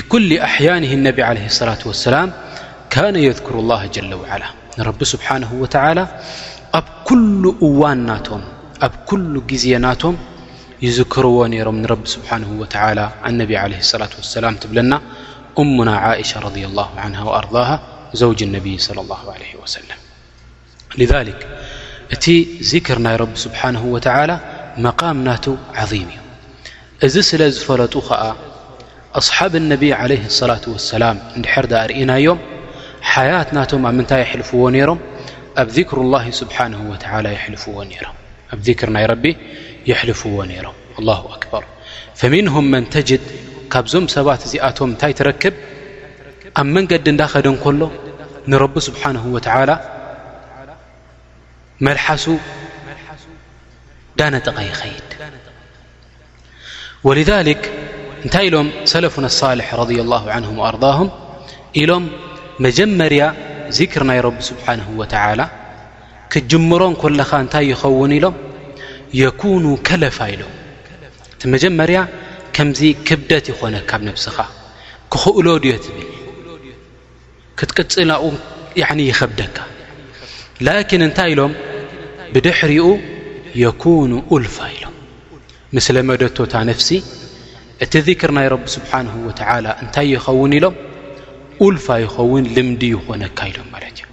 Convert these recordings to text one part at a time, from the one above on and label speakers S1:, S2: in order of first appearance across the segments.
S1: كل أحيانه نبي عليهالاة وسلمكان يذكر الله جل وعلى رب سبحانه وتعالى ب كل وان نم ب كل زينام يذكرو نرم نرب سبحانه وتعالى اني عليه الصلاة والسلامن أمنا عائشة-رضي الله عنها وأرضاها زوج النبي صلى الله عليه وسلم ሊዛሊክ እቲ ዚክር ናይ ረቢ ስብሓንሁ ወተዓላ መቓም ናቱ ዓዚም እዩ እዚ ስለ ዝፈለጡ ኸኣ ኣስሓብ ነቢዪ ዓለይህ ሰላት ወሰላም እንድሕር ድኣ ርኢናዮም ሓያት ናቶም ኣብ ምንታይ የሕልፍዎ ነይሮም ኣብ ዚክሩ ላሂ ስብሓን ወተዓላ የልፍዎ ነይሮም ኣብ ዚክር ናይ ረቢ የሕልፍዎ ነይሮም ኣላሁ ኣክበር ፈሚንሁም መን ተጅድ ካብዞም ሰባት እዚኣቶም እንታይ ትረክብ ኣብ መንገዲ እንዳኸደ እንከሎ ንረቢ ስብሓንሁ ወትዓላ መልሓሱ ዳነጠቐ ይኸይድ ወልዛልክ እንታይ ኢሎም ሰለፉን ኣሳልሕ ረድ ላሁ ዓንሁም ኣርዳሁም ኢሎም መጀመርያ ዚክር ናይ ረቢ ስብሓንሁ ወትዓላ ክትጅምሮ እንኮለኻ እንታይ ይኸውን ኢሎም የኩኑ ከለፋ ኢሎም እቲ መጀመርያ ከምዚ ክብደት ይኾነ ካብ ነብስኻ ክኽእሎ ድዮ ትብል ክትቅፅል ኣብኡ ይኸብደካ ላኪን እንታይ ኢሎም ብድሕሪኡ የኩኑ ኡልፋ ኢሎም ምስ ለመደቶ እታ ነፍሲ እቲ ዚክር ናይ ረቢ ስብሓንሁ ወተዓላ እንታይ ይኸውን ኢሎም ኡልፋ ይኸውን ልምዲ ይኾነካ ኢሎም ማለት እዮም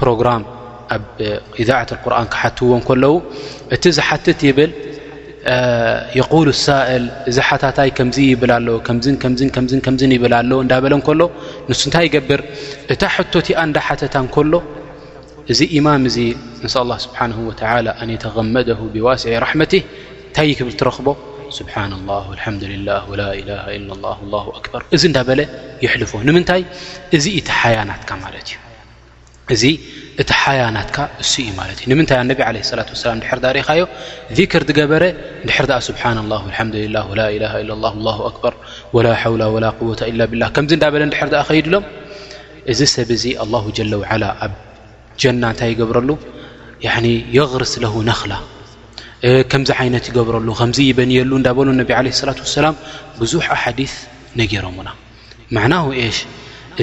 S1: ፕሮግራም ኣብ ኢዛዓት ቁርን ክሓትዎ ከለዉ እቲ ዝሓትት ይብል የቁል ሳእል እዚ ሓታታይ ከምዚ ይብል ኣሎ ከምዝ ከምዝ ከምዝ ከምዝ ይብል ኣሎ እንዳበለ ከሎ ንሱ እንታይ ይገብር እታ ሕቶቲኣ እንዳ ሓተታ ከሎ እዚ ኢማም እዚ ንስ ላ ስብሓን ወተላ ኣን የተመደ ብዋስዒ ራሕመቲ እንታይ ክብል ትረኽቦ ስብሓና ላ ልሓምዱላ ላላ ኣክበር እዚ እንዳበለ ይሕልፎ ንምንታይ እዚ ኢቲ ሓያናትካ ማለት እዩ እዚ እቲ ሓያ ናትካ እሱ እዩ ማለት እዩ ንምንታይ ኣነቢ ለ ላ ሰላም ድሕር ዳሪካዮ ዚክር ዝገበረ ድሕር ኣ ስብሓና ላ ልሓምዱላ ላላ ላ ኣክበር ወላ ሓውላ ወላ ወታ ኢላ ብላ ከምዚ እንዳበለ ድሕር ኣ ከይድሎም እዚ ሰብ እዚ ኣላ ጀለ ዓላ ኣብ ጀና እንታይ ይገብረሉ የቕርስ ለ ነክላ ከምዚ ዓይነት ይገብረሉ ከምዚ ይበንየሉ እዳበሉ ነቢ ለ ላ ሰላም ብዙሕ ኣሓዲ ነገሮምና ማዕናሁ ኤሽ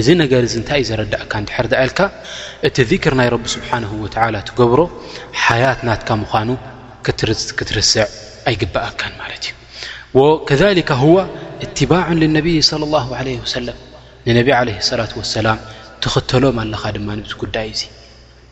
S1: እዚ ነገር እዚ እንታይ እዩ ዘረዳእካ እንድሕር ዳኣልካ እቲ ዚክር ናይ ረቢ ስብሓንሁ ወትዓላ ትገብሮ ሓያት ናትካ ምዃኑ ክትርስዕ ኣይግበኣካን ማለት እዩ ወከሊካ ሁዋ እትባዕን ልነብይ ለ ላ ለ ወሰለም ንነቢ ዓለ ሰላት ወሰላም ትኽተሎም ኣለኻ ድማ ንዚ ጉዳይ እዙ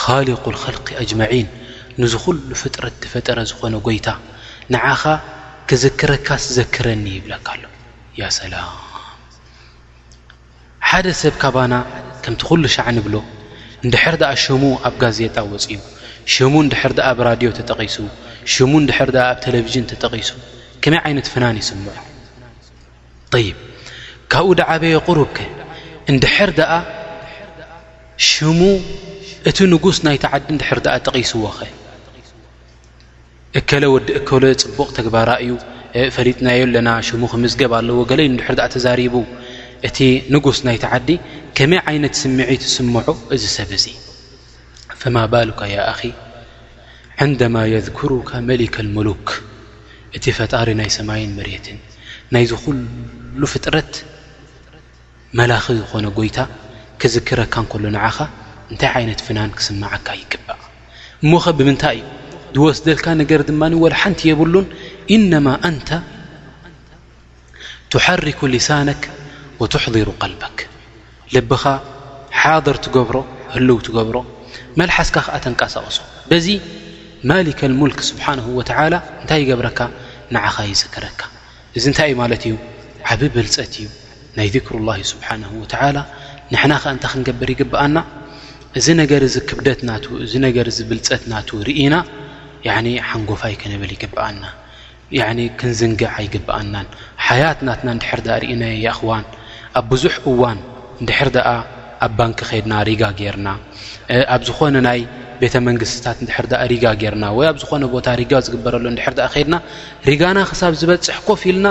S1: ኻሊቁል ኸልቂ ኣጅመዒን ንዚ ኹሉ ፍጥረት ዝፈጠረ ዝኾነ ጎይታ ንዓኻ ክዝክረካስ ዘክረኒ ይብለካ ኣሎ ያ ሰላም ሓደ ሰብ ካባና ከምቲ ኹሉ ሻዕ ንብሎ እንድሕር ድኣ ሽሙ ኣብ ጋዜጣ ወፅዩ ሽሙ እንድሕር ድኣ ኣብ ራድዮ ተጠቒሱ ሽሙ እንድሕር ድኣ ኣብ ቴሌቭዥን ተጠቒሱ ከመይ ዓይነት ፍናን ይስምዖ طይብ ካብኡ ድዓበየ ቁሩብ ከ እንድሕር ደኣ ሽሙ እቲ ንጉስ ናይቲ ዓዲ እንድሕር ደኣ ጠቒስዎ ኸ እከለ ወዲ እከለ ፅቡቕ ተግባራ እዩ ፈሊጥናዮ ኣለና ሽሙ ክምዝገብ ኣለዎ ገለ ዩ እንድሕር ደኣ ተዛሪቡ እቲ ንጉስ ናይቲ ዓዲ ከመይ ዓይነት ስምዒት ዝስምዖ እዚ ሰብ እዚ ፈማ ባሉካ ያ ኣኺ ዕንደማ የዝኩሩካ መሊከል ሙሉክ እቲ ፈጣሪ ናይ ሰማይን መሬትን ናይዚ ኩሉ ፍጥረት መላኺ ዝኾነ ጎይታ ክዝክረካ እንከሎ ንዓኻ እንታይ ዓይነት ፍናን ክስምዓካ ይግባእ እሞኸ ብምንታይ እዩ ዝወስደልካ ነገር ድማ ወላ ሓንቲ የብሉን ኢነማ ኣንታ ቱሐሪኩ ሊሳነክ ወቱሕዲሩ ቀልበክ ልብኻ ሓድር ትገብሮ ህልው ትገብሮ መልሓስካ ከኣ ተንቀሳቕሶ በዚ ማሊከል ሙልክ ስብሓን ወተዓላ እንታይ ይገብረካ ንዓኻ ይዝክረካ እዚ እንታይ እዩ ማለት እዩ ዓብ ብልፀት እዩ ናይ ዚክሩ ላሂ ስብሓን ወተዓላ ንሕና ከ እንታይ ክንገብር ይግብኣና እዚ ነገር እዚ ክብደት ናቱ እዚ ነገር እዚ ብልፀት ናቱ ርኢና ሓንጎፋይ ክንብል ይግብኣና ያኒ ክንዝንግዕ ኣይግብኣናን ሓያት ናትና እንድሕር ድኣ ርኢናዮ ያእኽዋን ኣብ ብዙሕ እዋን እንድሕር ድኣ ኣብ ባንኪ ከድና ሪጋ ጌርና ኣብ ዝኾነ ናይ ቤተ መንግስትታት እንድሕር ድኣ ሪጋ ጌርና ወይ ኣብ ዝኾነ ቦታ ሪጋ ዝግበረሉ እንድሕር ድኣ ከድና ሪጋና ክሳብ ዝበፅሕ ኮፍ ኢልና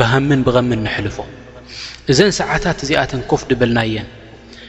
S1: ብሃምን ብቐምን ንሕልፎ እዘን ሰዓታት እዚኣተን ኮፍ ድበልናየን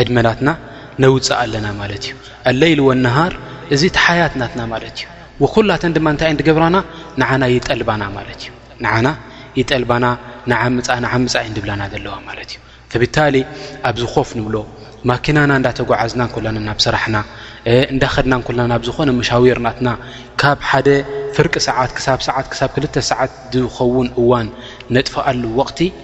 S1: ዕድመ ናትና ነውፅእ ኣለና ማለት እዩ ኣለይል ወነሃር እዚ ተሓያት ናትና ማለት እዩ ወኩላተን ድማ እንታይ እን ድገብራና ንዓና ይጠልባና ማለት እዩ ንዓና ይጠልባና ንዓምፃ ንዓምፃ እይ ንድብላና ዘለዋ ማለት እዩ ብታሊ ኣብዚ ኮፍ ንብሎ ማኪናና እንዳተጓዓዝና ኮላና ናብ ስራሕና እንዳኸድና ኮና ናብ ዝኾነ መሻዊር ናትና ካብ ሓደ ፍርቂ ሰዓት ክሳብ ሰዓት ክሳብ ክልተ ሰዓት ዝኸውን እዋን ነጥፍኣሉ ወቕቲ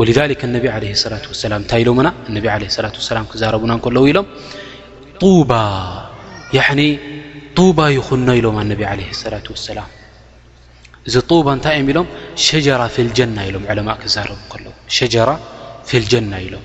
S1: ወልዛሊክ እነቢ ዓለ ሰላት ወሰላም እንታይ ኢሎምና እነቢ ዓለ ሰላት ወሰላም ክዛረቡና እንከለዉ ኢሎም ጡባ ያኒ ጡባ ይኹኖ ኢሎም ኣነቢ ዓለ ሰላት ወሰላም እዚ ጡባ እንታይ እዮም ኢሎም ሸጀራ ፊልጀና ኢሎም ዕለማ ክዛረቡ ከለዉ ሸጀራ ፊልጀና ኢሎም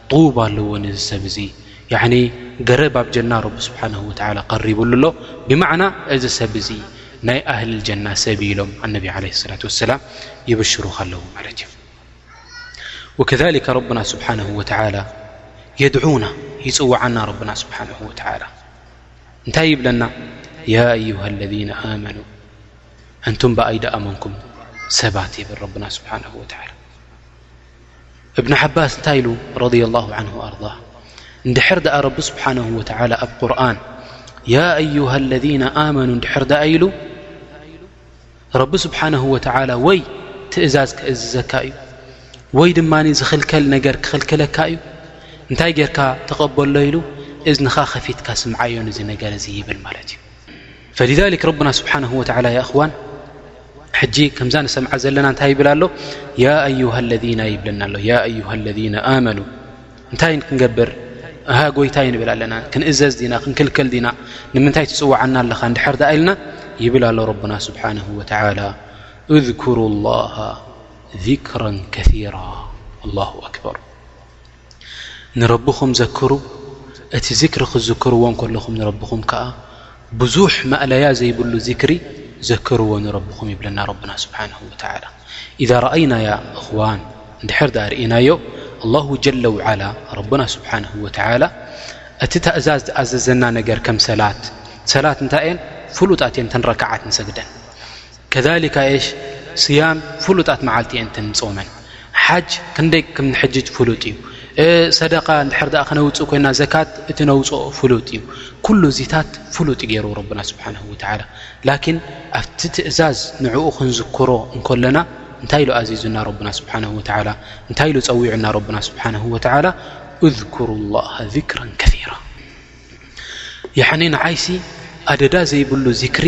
S1: ጡብ ኣለዎ ነዚ ሰብ እዚ ያኒ ገረብ ኣብ ጀና ረቢ ስብሓነሁ ወተዓላ ቀሪብሉ ኣሎ ብማዕና እዚ ሰብ እዚ ናይ ኣህልል ጀና ሰብ እዩ ኢሎም ኣነቢ ዓለይሂ ሰላቱ ወሰላም ይብሽሩኻ ኣለዉ ማለት እዩ ወከዛሊከ ረብና ስብሓነሁ ወተዓላ የድዑና ይፅውዓና ረብና ስብሓነሁ ወተዓላ እንታይ ይብለና ያ አዩሃ ለዚነ ኣመኑ እንቱም ብኣይ ደኣመንኩም ሰባት ይብል ረብና ስብሓነሁ ወተዓላ እብን ዓባስ እንታይ ኢሉ ረض ላه ን ኣርض እንድሕር ድኣ ረቢ ስብሓነሁ ወተላ ኣብ ቁርን ያ አዩሃ ለذነ ኣመኑ እንድሕር ድኣ ኢሉ ረቢ ስብሓነሁ ወተላ ወይ ትእዛዝ ክእዝዘካ እዩ ወይ ድማ ዝኽልከል ነገር ክኽልክለካ እዩ እንታይ ጌርካ ተቐበሎ ኢሉ እዝንኻ ከፊትካ ስምዓዮን እዚ ነገር እዚ ይብል ማለት እዩ ፈሊዛሊክ ረብና ስብሓንሁ ወተላ የእኽዋን ሕጂ ከምዛ ንሰምዓ ዘለና እንታይ ይብል ኣሎ ያ ኣዩሃ ለذና ይብለና ኣሎ ያ ኣዩሃ ለذነ ኣመኑ እንታይ ክንገብር እሃ ጐይታ ይንብል ኣለና ክንእዘዝ ዲና ክንክልከል ዲና ንምንታይ ትጽዋዓና ኣለኻ ንድሕር ዳኣ ኢልና ይብል ኣሎ ረብና ስብሓንሁ ወተላ እذኩሩ ላሃ ذክራ ከራ ኣላሁ ኣክበር ንረብኹም ዘክሩ፣ እቲ ዚክሪ ክትዝክርዎ እንከለኹም ንረብኹም ከኣ ብዙሕ ማእለያ ዘይብሉ ዚክሪ ዘክርዎ ንረብኹም ይብለና ረብና ስብሓንሁ ወተዓላ ኢዛ ረኣይናያ እኽዋን እንድሕር ድኣ ርእናዮ ኣላሁ ጀለ ውዓላ ረብና ስብሓንሁ ወተዓላ እቲ ታእዛዝ ዝኣዘዘና ነገር ከም ሰላት ሰላት እንታይ እየን ፍሉጣት እየን ተንረክዓት ንሰግደን ከዛሊካ ኤሽ ስያም ፍሉጣት መዓልቲ እየን እተን ንጾመን ሓጅ ክንደይ ክም ንሕጅጅ ፍሉጥ እዩ ሰደቃ ንድሕር ድኣ ክነውፅእ ኮይና ዘካት እቲ ነውፅኦ ፍሉጥ እዩ ኩሉ እዚታት ፍሉጥ ገይሩ ረብና ስብሓን ወተዓላ ላኪን ኣብቲ ትእዛዝ ንዕኡ ክንዝክሮ እንከለና እንታይ ኢሉ ኣዚዙና ረብና ስብሓን ወተላ እንታይ ኢሉ ፀዊዑና ረብና ስብሓን ወተላ እዝኩሩ ላሃ ዚክረን ከራ ያኒ ንዓይሲ ኣደዳ ዘይብሉ ዚክሪ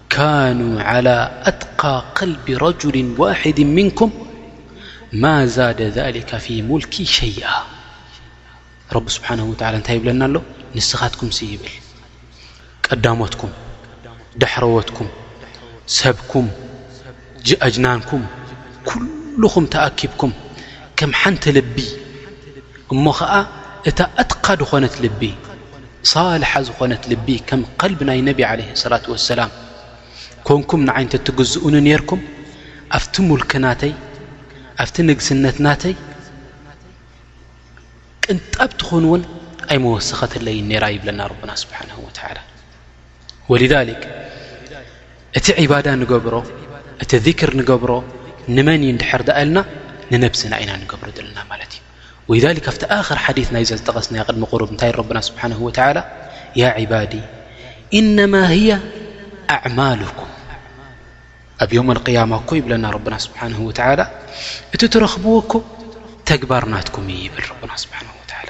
S1: كانوا على أتقى قلب رجل واحد منكم ما زاد ذلك في ملك شيئ رب سبحانه وعل يب ل نسختكم يبل ቀዳمتكم دحروتكم سبكم ጀጅናንኩም ኩሉኹም ተኣኪብኩም ከም ሓንቲ ልቢ እሞ ኸዓ እታ ኣትካ ዝኾነት ልቢ ሳልሓ ዝኾነት ልቢ ከም ኸልቢ ናይ ነቢ ለ ሰላት ወሰላም ኮንኩም ንዓይንተ ትግዝኡኒ ነርኩም ኣብቲ ሙልክ ናተይ ኣብቲ ንግስነት ናተይ ቅንጣብ ትኹን እውን ኣይመወሰኸትለይን ነራ ይብለና ረብና ስብሓን ወተላ ወሊዛሊክ እቲ ዒባዳ ንገብሮ እቲ ዚክር ንገብሮ ንመን እዩ እንድሕር ደኣ ኢልና ንነብስና ኢና ንገብሮ ዘለና ማለት እዩ ወሊዛሊክ ኣብቲ ኣኽር ሓዲት ናይዞ ዝጠቐስና ቅድሚ ቅሩብ እንታይ ረብና ስብሓን ወተላ ያ ዕባዲ እነማ ህያ ኣዕማሉኩም ኣብ ዮም ኣልቅያማ እኮ ይብለና ረብና ስብሓን ወተላ እቲ ትረኽብዎ እኮ ተግባር ናትኩም እዩ ይብል ረብና ስብሓን ወተላ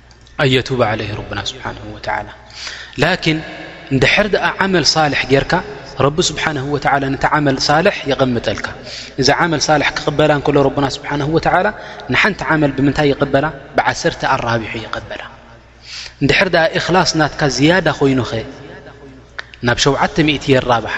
S1: ኣየቱብ ዓለይህ ረብና ስብሓን ወተላ ላኪን እንድሕር ድኣ ዓመል ሳልሕ ጌርካ ረቢ ስብሓን ወተላ ነቲ ዓመል ሳልሕ ይቐምጠልካ እዚ ዓመል ሳልሕ ክቕበላ እንከሎ ረብና ስብሓን ወተላ ንሓንቲ ዓመል ብምንታይ ይቐበላ ብዓሰርተ ኣራቢሑ ይቐበላ እንድሕር ድኣ እክላስ ናትካ ዝያዳ ኮይኑኸ ናብ ሸውዓተ ሚእቲ የራብሓ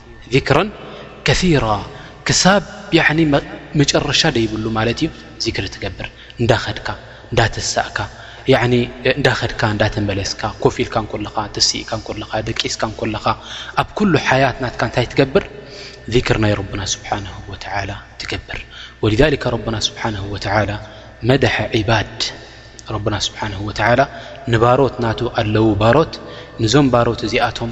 S1: ዚክረን ከሲራ ክሳብ ያዕኒ መጨረሻ ደይብሉ ማለት እዩ ዚክሪ ትገብር እንዳኸድካ እንዳተሳእካ ያዕኒ እንዳኸድካ እንዳተመለስካ ኮፍ ኢልካ እንኮለኻ ተሲእካ እንኮለኻ ደቂስካ እንኮለኻ ኣብ ኩሉ ሓያት ናትካ እንታይ ትገብር ዚክር ናይ ረብና ስብሓንሁ ወተዓላ ትገብር ወሊዛሊከ ረብና ስብሓንሁ ወተዓላ መድሐ ዒባድ ረብና ስብሓንሁ ወተዓላ ንባሮት ናቱ ኣለዉ ባሮት ንዞም ባሮት እዚኣቶም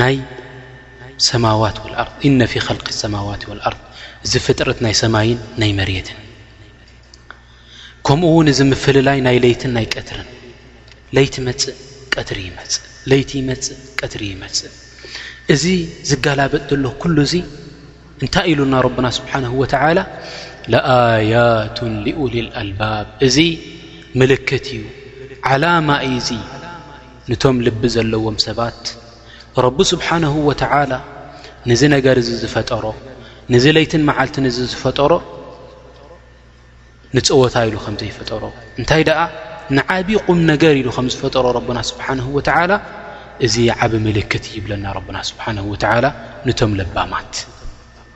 S1: ናይ ሰማዋት ወልኣርድ እነ ፊ ኸልቂ ሰማዋት ወልኣርድ እዚ ፍጥረት ናይ ሰማይን ናይ መሬትን ከምኡ ውን እዚ ምፍልላይ ናይ ለይትን ናይ ቀትርን ለይቲ መፅእ ቀትሪ ይመፅእ ለይቲ ይመፅእ ቀትሪ ይመፅእ እዚ ዝጋላበጥ ዘሎ ኩሉ እዚ እንታይ ኢሉና ረብና ስብሓን ወተላ ለኣያቱ ሊኡልልኣልባብ እዚ ምልክት እዩ ዓላማ እዩ እዚ ንቶም ልቢ ዘለዎም ሰባት ረቢ ስብሓንሁ ወተዓላ ንዚ ነገር እዚ ዝፈጠሮ ንዚ ለይትን መዓልትን እዚ ዝፈጠሮ ንፀወታ ኢሉ ከም ዘይፈጠሮ እንታይ ደኣ ንዓብዪ ቁም ነገር ኢሉ ከም ዝፈጠሮ ረብና ስብሓንሁ ወተዓላ እዚ ዓብ ምልክት ይብለና ረብና ስብሓንሁ ወተዓላ ንቶም ለባማት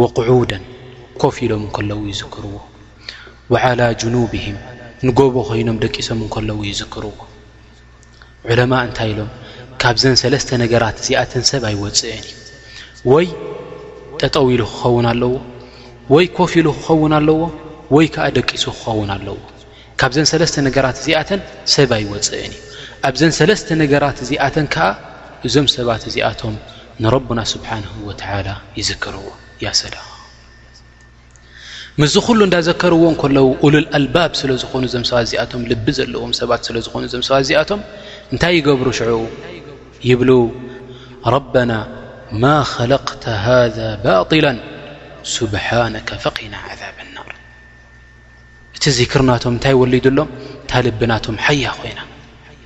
S1: ወቁዑደን ኮፍ ኢሎም እንከለዉ ይዝክርዎ ወዓላ ጅኑብህም ንጎቦ ኮይኖም ደቂሶም እንከለዉ ይዝክርዎ ዑለማ እንታይ ኢሎም ካብዘን ሰለስተ ነገራት እዚኣተን ሰብ ኣይወፅእን እዩ ወይ ጠጠው ኢሉ ክኸውን ኣለዎ ወይ ኮፍ ኢሉ ክኸውን ኣለዎ ወይ ከዓ ደቂሱ ክኸውን ኣለዎ ካብዘን ሰለስተ ነገራት እዚኣተን ሰብ ኣይወፅእን እዩ ኣብዘን ሰለስተ ነገራት እዚኣተን ከዓ እዞም ሰባት እዚኣቶም ንረቡና ስብሓነሁ ወተዓላ ይዝክርዎ ያሰላም ምስዚ ኩሉ እንዳዘከርዎ እንከለዉ ኡሉል ኣልባብ ስለ ዝኾኑ እዞም ሰባት እዚኣቶም ልቢ ዘለዎም ሰባት ስለ ዝኾኑ እዞም ሰባት እዚኣቶም እንታይ ይገብሩ ሽዑ ይብሉ ረበና ማ ኸለቅተ ሃذ ባጢላ ስብሓነከ ፈቒና ዓዛብ ናር እቲ ዚክርናቶም እንታይ ወሊዱሎም እታ ልብናቶም ሓያ ኮይና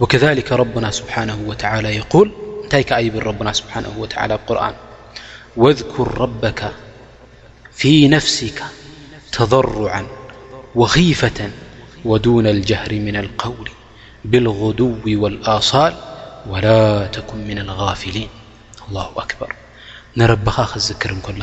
S1: وكذلك ربنا سبحانه وتعالى يقول نتي ك يبل ربنا سبحانه وتعالى بقرآن واذكر ربك في نفسك تضرعا وخيفة ودون الجهر من القول بالغدو والآصال ولا تكن من الغافلين الله أكبر نربخ خزكرن كل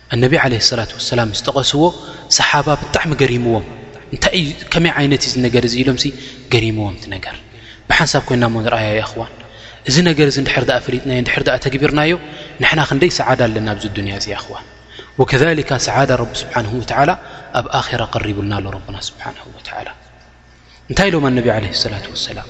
S1: ኣነቢ ዓለይሂ ሰላቱ ወሰላም ምስ ጠቐስዎ ሰሓባ ብጣዕሚ ገሪምዎም እንታይ እዩ ከመይ ዓይነት እዩ ዝነገር እዚ ኢሎምሲ ገሪምዎም እቲ ነገር ብሓንሳብ ኮይና እሞ ንርኣያ የኣኽዋን እዚ ነገር እዚ ንድሕር ድኣ ፈሊጥናዮ ንድሕር ድኣ ተግቢርናዮ ንሕና ክንደይ ሰዓዳ ኣለና ኣብዚ ኣዱንያ እዚ ኣኽዋን ወከዛሊካ ሰዓዳ ረቢ ስብሓንሁ ወተዓላ ኣብ ኣኼራ ቀሪቡልና ኣሎ ረብና ስብሓንሁ ወተዓላ እንታይ ኢሎም ኣነቢ ዓለይሂ ሰላቱ ወሰላም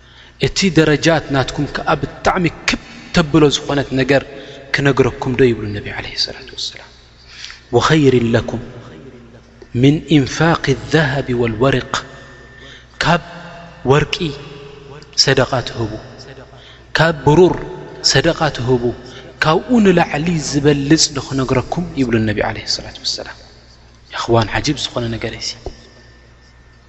S1: እቲ ደረጃት ናትኩም ከኣ ብጣዕሚ ክብ ተብሎ ዝኾነት ነገር ክነግረኩም ዶ ይብሉ ነቢ ዓለይሂ ሰላቱ ወሰላም ወኸይሪን ለኩም ምን ኢንፋቂ ዛሃቢ ወልወርቅ ካብ ወርቂ ሰደቓ ትህቡ ካብ ብሩር ሰደቓ ትህቡ ካብኡ ንላዕሊ ዝበልጽ ዶ ክነግረኩም ይብሉ ነቢ ዓለይሂ ሰላቱ ወሰላም የኽዋን ዓጂብ ዝኾነ ነገር እዩዚ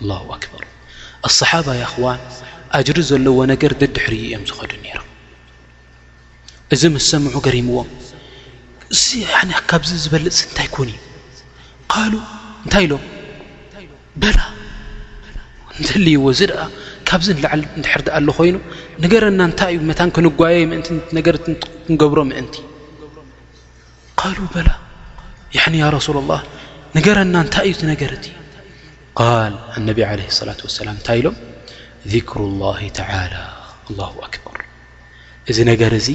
S1: ኣላሁ ኣክበር ኣሰሓባ ያኣኽዋን ኣጅሪ ዘለዎ ነገር ደድሕሪ እዩ እዮም ዝኸዱ ነይሮም እዚ ምስ ሰምዑ ገሪምዎም እዚ ካብዚ ዝበልፅ እንታይ ኮን እዩ ቃሉ እንታይ ኢሎም በላ ንተልይዎ እዚ ደኣ ካብዚ ንላዓል ንድሕር ዳኣ ኣሎ ኾይኑ ንገረና እንታይ እዩ መታን ክንጓየይ ምእንቲ ነገር ክንገብሮ ምእንቲ ቃሉ በላ ያኒ ያ ረሱላ ላህ ንገረና እንታይ እዩ እቲ ነገር እቲ ቃል ኣነቢ ዓለ ሰላት ወሰላም እንታይ ኢሎም ذክሩ ላህ ተላ ኣላሁ ኣክበር እዚ ነገር እዚ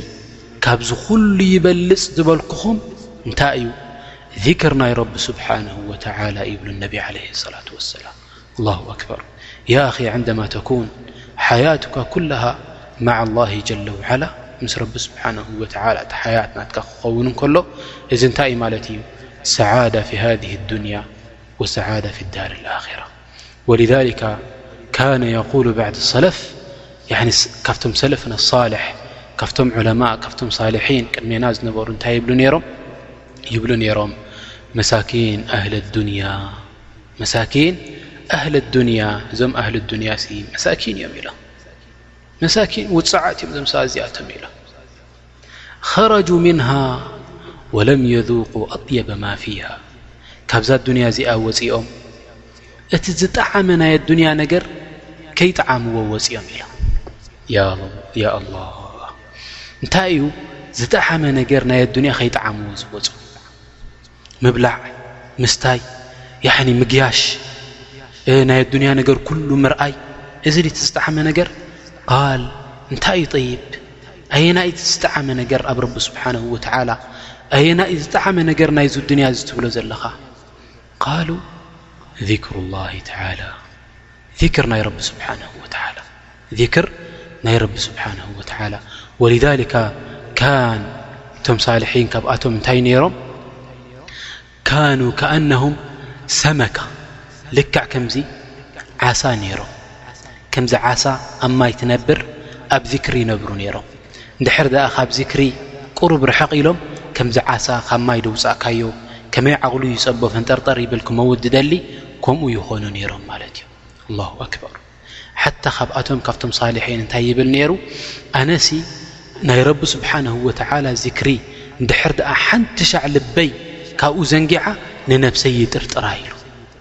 S1: ካብዚ ዅሉ ይበልፅ ዝበልኩኹም እንታይ እዩ ዚክር ናይ ረቢ ስብሓንሁ ወተዓላ ይብሉ ነቢ ዓለ ሰላት ወሰላም ሰላም ኣክበር يا أ عندما تكون حياتك كلها مع الله جل وعلى م رب سبحانه وتعلى حيا ك ون كل ن سعادة في هذه الدنيا وسعادة في الدار الخرة ولذلك كان يقول بعد سلف سلفا صالح فم علماء ف الحين دم نر يبل رم سكن أهل الن መሳኪን ኣህሊ ኣዱንያ እዞም ኣህሊ ኣዱንያ ሲ መሳኪን እዮም ኢሎም መሳኪን ውፅዓት እዮም እዞም ሰባት እዚኣቶም ኢሎም ኸረጁ ምንሃ ወለም የذቁ ኣጥየበ ማ ፊሃ ካብዛ ኣዱንያ እዚኣ ወፂኦም እቲ ዝጠዓመ ናይ ኣዱንያ ነገር ከይጠዓምዎ ወፂኦም ኢሎም ያ ኣላ እንታይ እዩ ዝጠዓመ ነገር ናይ ኣዱንያ ከይጠዓምዎ ዝወፁ ምብላዕ ምስታይ ያዕኒ ምግያሽ ናይ ኣዱንያ ነገር ኩሉ ምርኣይ እዚ ድዩ እቲ ዝጠዓመ ነገር ቃል እንታይ እዩ ጠይብ ኣየናይ እቲ ዝጠዓመ ነገር ኣብ ረቢ ስብሓንሁ ወትዓላ ኣየናይ ዩ ዝጠዓመ ነገር ናይ ዚ ኣዱንያ እዚ ትብሎ ዘለኻ ቃሉ ዚክሩ ላሂ ተዓላ ዚክር ናይ ረቢ ስብሓነሁ ወተዓላ ዚክር ናይ ረቢ ስብሓነሁ ወተዓላ ወሊዛሊካ ካን እቶም ሳልሒን ካብኣቶም እንታይ ነይሮም ካኑ ከኣነሁም ሰመካ ልክዕ ከምዚ ዓሳ ነይሮም ከምዚ ዓሳ ኣብ ማይ ትነብር ኣብ ዚክር ይነብሩ ነይሮም እንድሕር ደኣ ካብ ዚክሪ ቁሩብ ርሕቕ ኢሎም ከምዚ ዓሳ ካብ ማይ ደውጻእካዮ ከመይ ዓቕሉ ይጸቦ ፈንጠርጠር ይብል ክመውት ዝደሊ ከምኡ ይኾኑ ነይሮም ማለት እዩ ኣላሁ ኣክበር ሓታ ካብኣቶም ካብቶም ሳልሒን እንታይ ይብል ነይሩ ኣነሲ ናይ ረቢ ስብሓንሁ ወተዓላ ዚክሪ እንድሕር ደኣ ሓንቲ ሻዕ ልበይ ካብኡ ዘንጊዓ ንነብሰይ ይጥርጥራ ኢሉ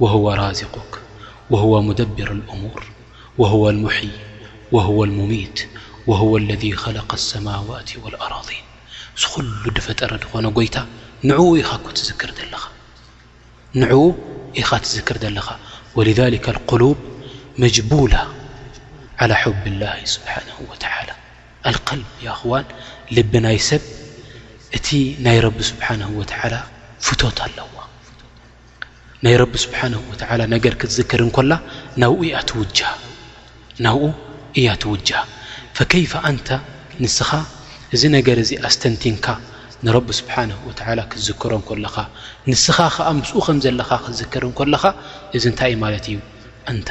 S1: وهو رازقك وهو مدبر الأمور وهو المحي وهو المميت وهو الذي خلق السماوات والأرضين ل فر ن ي نع تكر ل ولذلك القلوب مجبولة على حب الله سبحانه وتعالى ኣልቀልብ ያኣኽዋን ልቢ ናይ ሰብ እቲ ናይ ረቢ ስብሓንሁ ወተዓላ ፍቶት ኣለዋ ናይ ረቢ ስብሓንሁ ወተዓላ ነገር ክትዝክር እንኮላ ናብኡ እያ ትውጃ ናብኡ እያ ትውጃ ፈከይፈ ኣንታ ንስኻ እዚ ነገር እዚ ኣስተንቲንካ ንረቢ ስብሓንሁ ወተዓላ ክትዝክሮ እንኮለኻ ንስኻ ኸዓ ምስኡ ከም ዘለኻ ክትዝክር እንኮለኻ እዚ እንታይ እዩ ማለት እዩ ኣንታ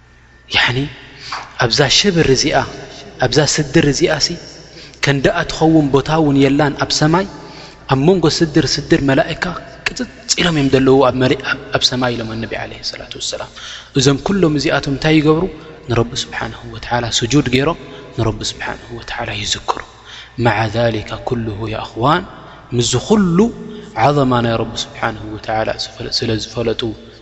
S1: ያኒ ኣብዛ ሽብር እዚኣ ኣብዛ ስድር እዚኣ ሲ ከንድኣ ትኸውን ቦታ እውን የላን ኣብ ሰማይ ኣብ መንጎ ስድር ስድር መላእካ ቅፅፅ ኢሎም እዮም ዘለዉ ኣብ ሰማይ ኢሎም ኣነቢ ዓለ ሰላት ወሰላም እዞም ኩሎም እዚኣቶም እንታይ ይገብሩ ንረቢ ስብሓን ወተላ ስጁድ ገይሮም ንረቢ ስብሓን ወተላ ይዝክሩ ማዓ ሊካ ኩሉ የኣኽዋን ምስዚ ኩሉ ዓዘማ ናይ ረቢ ስብሓን ወተላ ስለ ዝፈለጡ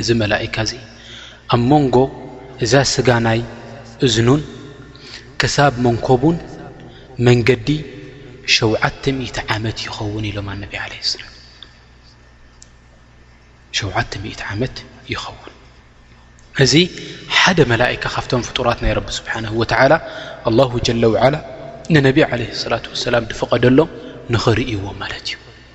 S1: እዚ መላኢካ እዚ ኣብ መንጎ እዛ ስጋ ናይ እዝኑን ክሳብ መንኮቡን መንገዲ ሸውዓተ ሚእቲ ዓመት ይኸውን ኢሎም ኣነቢ ዓለይሂ ሰላም ሸውዓተ ሚእቲ ዓመት ይኸውን እዚ ሓደ መላካ ካብቶም ፍጡራት ናይ ረቢ ስብሓን ወተላ ኣላሁ ጀለ ዓላ ንነቢ ዓለ ሰላት ወሰላም ዝፍቐደሎም ንኽርእይዎ ማለት እዩ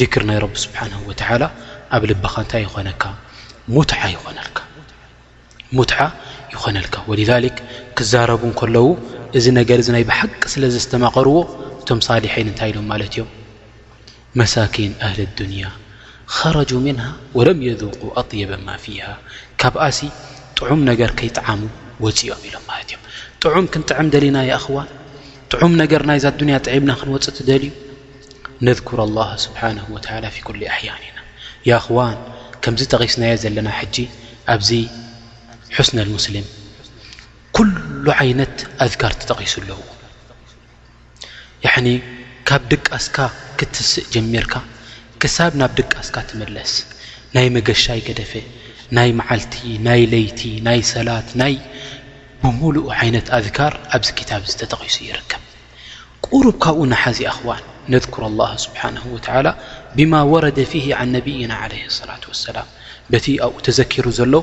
S1: ዚክር ናይ ረቢ ስብሓንሁ ወተዓላ ኣብ ልብኻ እንታይ ይኾነካ ሙትዓ ይኾነልካ ሙትዓ ይኾነልካ ወሊዛሊክ ክዛረቡ እንከለዉ እዚ ነገር እዚ ናይ ብሓቂ ስለ ዘስተማቐርዎ እቶም ሳሊሒን እንታይ ኢሎም ማለት እዮም መሳኪን ኣህሊ ኣዱንያ ኸረጁ ምንሃ ወለም የذቁ ኣጥየበ ማፊሃ ካብኣሲ ጥዑም ነገር ከይጠዓሙ ወፂኦም ኢሎም ማለት እዮም ጥዑም ክንጥዕም ደሊና ይኣኽዋን ጥዑም ነገር ናይዛ ኣዱንያ ጥዒምና ክንወፅእ ትደልዩ ነዝኩር ኣላህ ስብሓነሁ ወተዓላ ፊ ኩሊ ኣሕያኒና ያኣኽዋን ከምዚ ጠቒስናዮ ዘለና ሕጂ ኣብዚ ሑስነል ሙስሊም ኩሉ ዓይነት ኣዝካር ተጠቒሱ ኣለዎ ያዕኒ ካብ ድቃስካ ክትስእ ጀሚርካ ክሳብ ናብ ድቃስካ ትመለስ ናይ መገሻ ይገደፈ ናይ መዓልቲ ናይ ለይቲ ናይ ሰላት ናይ ብምሉኡ ዓይነት ኣዝካር ኣብዚ ክታብ እዚ ተጠቒሱ ይርከብ ቁሩብ ካብኡ ንሓዝ ይኣኽዋን ነድኩር ኣላህ ስብሓንሁ ወተዓላ ብማ ወረደ ፊሂ ዓን ነብይና ዓለህ ሰላት ወሰላም በቲ ኣብኡ ተዘኪሩ ዘሎ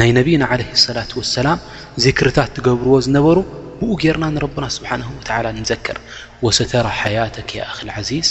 S1: ናይ ነብይና ዓለህ ሰላት ወሰላም ዚክርታት ትገብርዎ ዝነበሩ ብኡ ጌርና ንረብና ስብሓንሁ ወተዓላ ንዘክር ወሰተራ ሓያተክ የኣኽል ዓዚዝ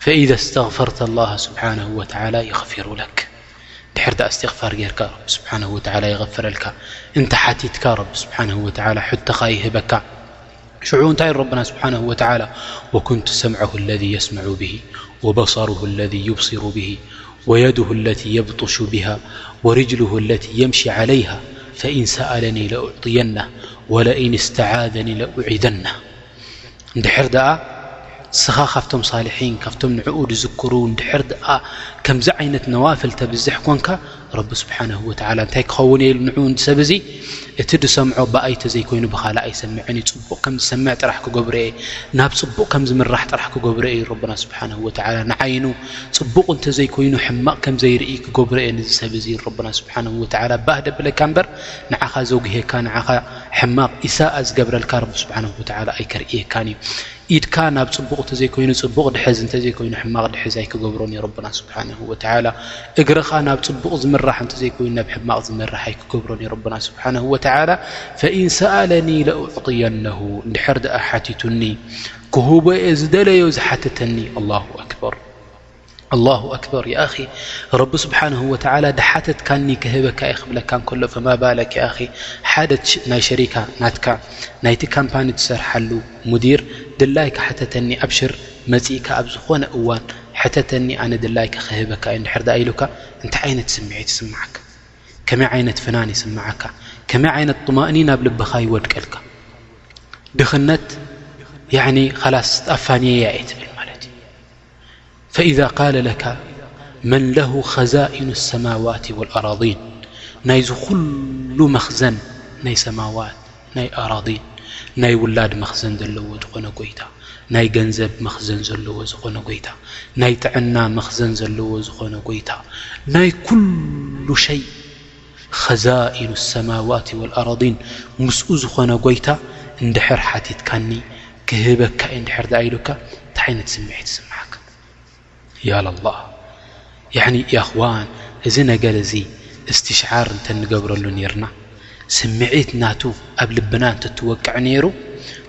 S1: فإذا استغفرت الله سبحانه وتعالى يغفر لك حرد استغفار رك رب سبحانه وتعالى يغفرلك نت حتيتك رب سبحانه وتعالى ت يهبك شعو نت ربنا سبحانه وتعالى وكنت سمعه الذي يسمع به وبصره الذي يبصر به ويده التي يبطش بها ورجله التي يمشي عليها فإن سألني لأعطينه ولئن استعاذني لأعذنه እንድሕር ደኣ ንስኻ ካብቶም ሳልሒን ካብቶም ንዕኡ ዝዝክሩ እንድሕር ደኣ ከምዚ ዓይነት ነዋፍል ተብዝሕ ኮንካ ረቢ ስብሓን ወትዓላ እንታይ ክኸውን እየ ኢሉ ንኡ ሰብ እዙ እቲ ዝሰምዖ ብኣይተ ዘይኮይኑ ብካል ኣይሰምዐን እዩ ፅቡቕ ከም ዝሰምዕ ጥራሕ ክገብረ እየ ናብ ፅቡቕ ከም ዝምራሕ ጥራሕ ክገብረ እዩ ረብና ስብሓን ወትዓላ ንዓይኑ ፅቡቕ እንተዘይኮይኑ ሕማቕ ከም ዘይርኢ ክገብረ እየ ንዝሰብ እዙ ረብና ስብሓን ወትዓላ ባህ ደብለካ እምበር ንዓኻ ዘጉሄካ ንዓኻ ሕማቕ ኢሳኣ ዝገብረልካ ረቢ ስብሓነሁ ወተዓላ ኣይከርእየካን እዩ። ኢድካ ናብ ጽቡቕ እንተዘይኮይኑ ጽቡቕ ድሕዝ እንተዘይኮይኑ ሕማቕ ድሕዝ ኣይክገብሮን እዩ ረብና ስብሓነሁ ወተዓላ። እግርኻ ናብ ጽቡቕ ዝምራሕ እንተዘይኮይኑ ናብ ሕማቕ ዝመርሕ ኣይክገብሮን እዩ ረብና ስብሓነሁ ወተዓላ። ፈኢን ሰኣለኒ ለኡዕጥየነሁ እንድሕር ድኣ ሓቲቱኒ ክህቦ እየ ዝደለዮ ዝሓተተኒ። ኣላሁ ኣክበር። ኣላሁ ኣክበር ይኣኺ ረቢ ስብሓንሁ ወተዓላ ድሓተትካኒ ክህበካ እየ ክብለካ እንከሎ ፈማባለክ ይኣኺ ሓደ ናይ ሸሪካ ናትካ ናይቲ ካምፓኒ ትሰርሓሉ ሙዲር ድላይካ ሕተተኒ ኣብሽር መጺእካ ኣብ ዝኾነ እዋን ሕተተኒ ኣነ ድላይካ ክህበካ እዩ እንድሕር ዳኣ ኢሉካ እንታይ ዓይነት ስምዒት ይስምዓካ ከመይ ዓይነት ፍናን ይስምዓካ ከመይ ዓይነት ጥማእኒ ናብ ልብኻ ይወድቀልካ ድኽነት ያኒ ኻላስ ኣፋንየያ እየ ትብል ፈኢዛ ቃለ ለካ መን ለሁ ኸዛኢኑ ሰማዋት ወልኣራዲን ናይዚ ዅሉ መኽዘን ናይ ሰማዋት ናይ ኣራዲን ናይ ውላድ መኽዘን ዘለዎ ዝኾነ ጐይታ ናይ ገንዘብ መኽዘን ዘለዎ ዝኾነ ጐይታ ናይ ጥዕና መኽዘን ዘለዎ ዝኾነ ጐይታ ናይ ኵሉ ሸይ ኸዛኢኑ ኣሰማዋት ወልኣረዲን ምስኡ ዝኾነ ጎይታ እንድሕር ሓቲትካኒ ክህበካ እየ እንድሕር ደኣ ኢሉካ እንታይ ዓይነት ስምዒት ይስምዓካ ያላላህ ያዕኒ ያኽዋን እዚ ነገር እዚ እስትሽዓር እንተንገብረሉ ኔርና ስምዒት ናቱ ኣብ ልብና እንተትወቅዕ ነይሩ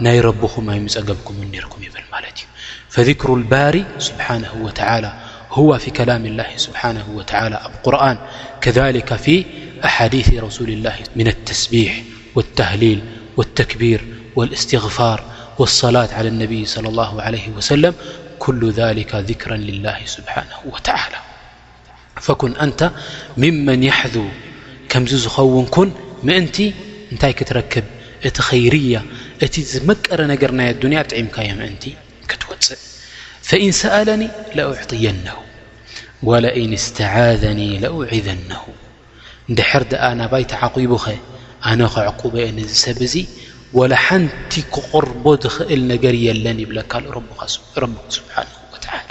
S1: ي ربم بكمركمفذكر البار سبحانه وتعالى هو في كلام الله سبحانه وتعالىرآن كذل في حايث رسول الهمن التبيح والتهليل والتكبير والاستغفار والصلاة على النبي لى الله عليه وسلمكل ذلك ذكرا لله سبحانه وتعالىفكن ፈኩን ኣንተ ምመን የሕዙ ከምዚ ዝኸውን ኩን ምእንቲ እንታይ ክትረክብ እቲ ኸይርያ እቲ ዝመቀረ ነገር ናይ ኣዱንያ ጥዒምካዮ ምእንቲ ክትወፅእ ፈኢን ሰኣለኒ ለኣዕጥየነሁ ወለኢን እስተዓዘኒ ለእዒዘነሁ እንድሕር ደኣ ናባይ ተዓቂቡኸ ኣነ ከዕቁበ እየ ነዚ ሰብ እዙ ወላ ሓንቲ ክቕርቦ ዝኽእል ነገር የለን ይብለካ ብ ረብካ ስብሓን ወተላ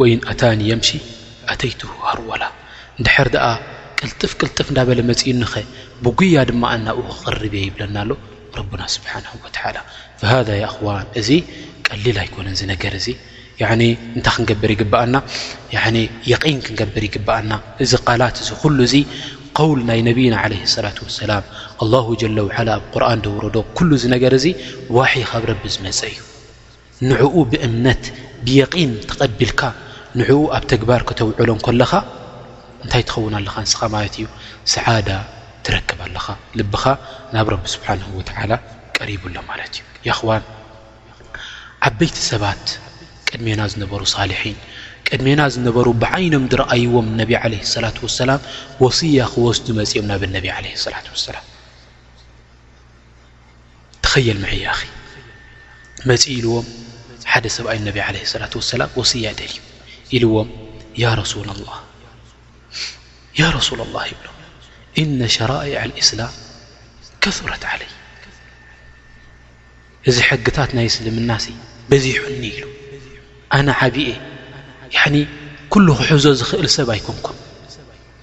S1: ወኢን ኣታኒ የምሺ ኣተይቱሁ ሃርወላ፣ እንድሕር ደኣ ቅልጥፍ ቅልጥፍ እንዳበለ መጺኡኒኸ ብጉያ ድማ ናብኡ ክቕርብ እየ ይብለና ኣሎ ረቡና ስብሓነሁ ወተዓላ። ፈሃዛ ያ እኽዋን እዚ ቀሊል ኣይኮነን እዚ ነገር እዚ ያዕኒ እንታይ ክንገብር ይግብኣና ያዕኒ የቒን ክንገብር ይግብኣና እዚ ቃላት እዚ ኩሉ እዚ ቐውል ናይ ነብይና ዓለይሂ ሰላቱ ወሰላም ኣላሁ ጀለ ውዓላ ኣብ ቁርኣን ዘውረዶ ኩሉ እዚ ነገር እዚ ዋሕይ ካብ ረቢ ዝመጸ እዩ። ንዕኡ ብእምነት ብየቒን ተቐቢልካ ንዕኡ ኣብ ተግባር ከተውዕሎ እንከለኻ እንታይ ትኸውን ኣለኻ ንስኻ ማለት እዩ ሰዓዳ ትረክብ ኣለኻ ልብኻ ናብ ረቢ ስብሓን ወተዓላ ቀሪቡ ኣሎ ማለት እዩ የኽዋን ዓበይቲ ሰባት ቅድሜና ዝነበሩ ሳልሒን ቅድሜና ዝነበሩ ብዓይኖም ዝረኣይዎም ነቢ ዓለ ሰላት ወሰላም ወስያ ክወስዱ መፂኦም ናብ ነቢ ዓለ ሰላት ወሰላም ተኸየል ምዐይ ያኣኺ መጺኡ ኢልዎም ሓደ ሰብኣይ ነቢ ዓለህ ሰላት ወሰላም ወስያ ደልዩ ኢልዎም ያ ረሱላ ላህ ያ ረሱላ ላህ ይብሎም እነ ሸራይዕ ልእስላም ከሱረት ዓለይ እዚ ሕግታት ናይ እስልምና ሲ በዚሑኒ ኢሉ ኣነ ዓብየ ኩሉ ክሕዞ ዝኽእል ሰብ ኣይኮንኩን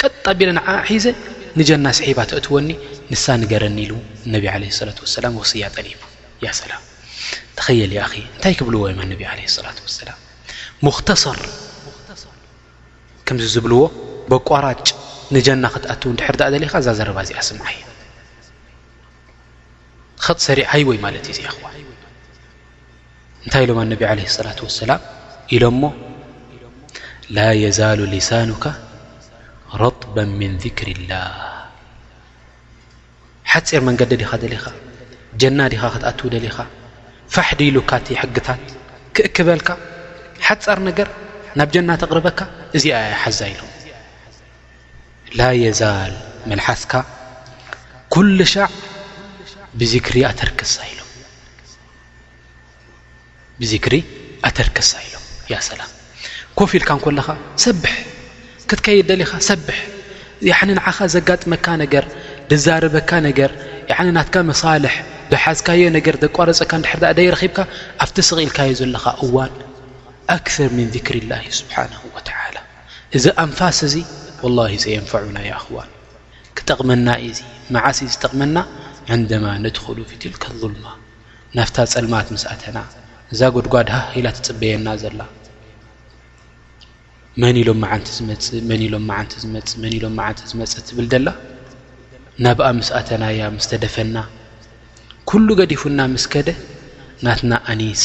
S1: ቀጥ ኣቢለ ንዓኣ ሒዘ ንጀና ስሒባ ተእትወኒ ንሳ ንገረኒ ኢሉ ንነቢ ዓለይሂ ሰላቱ ወሰላም ወስያ ጠሊቡ ያ ሰላም ተኸየል ያኣኺ እንታይ ክብልዎ እዮም ኣነቢ ዓለይሂ ሰላቱ ወሰላም ሙኽተሰር ከምዚ ዝብልዎ በቋራጭ ንጀና ክትኣትው እንድሕር ዳኣ ደሊኻ እዛ ዘረባ እዚኣ ስምዓያ ኸጥ ሰሪዕ ሃይወይ ማለት እዩ እዚኣ ኹዋ እንታይ ኢሎም ኣነቢ ዓለ ሰላት ወሰላም ኢሎሞ ላ የዛሉ ሊሳኑካ ረጥበ ምን ذክር ላህ ሓፂር መንገዲ ዲኻ ደሊኻ ጀና ዲኻ ክትኣትው ደሊኻ ፋሕ ዲ ኢሉካ እቲ ሕግታት ክእክበልካ ሓፃር ነገር ናብ ጀና ተቕርበካ እዚኣ እያ ሓዛ ኢሎም ላ የዛል መልሓስካ ኩሉ ሻዕ ብዝክሪ ኣተርክሳ ኢሎም ብዚክሪ ኣተርክሳ ኢሎም ያ ሰላም ኮፍ ኢልካ እንኮለኻ ሰብሕ ክትከይድ ደሊኻ ሰብሕ ያዕኒ ንዓኻ ዘጋጥመካ ነገር ድዛረበካ ነገር ያዕኒ ናትካ መሳልሕ ድሓዝካዮ ነገር ዘቋረፀካ ንድሕር ዳኣ ደይረኺብካ ኣብቲ ስቕ ኢልካዮ ዘለኻ እዋን ኣክር ምን ዚክሪ ላሂ ስብሓን ወተላ እዚ ኣንፋስ እዚ ወላሂ ሰየንፈዑና ያ ኣኽዋን ክጠቕመና እዩ እዚ መዓስ እዩ ዝጠቕመና ዕንደማ ነድኹሉ ፊትልከ ዙልማ ናብታ ጸልማት ምስ ኣተና እዛ ጎድጓድ ሃህ ኢላ ትጽበየና ዘላ መን ኢሎም መዓንቲ ዝመጽእ መን ኢሎም መዓንቲ ዝመጽእ መን ኢሎም መዓንቲ ዝመጽእ ትብል ዘላ ናብኣ ምስ ኣተናያ ምስ ተደፈና ኩሉ ገዲፉና ምስ ከደ ናትና ኣኒስ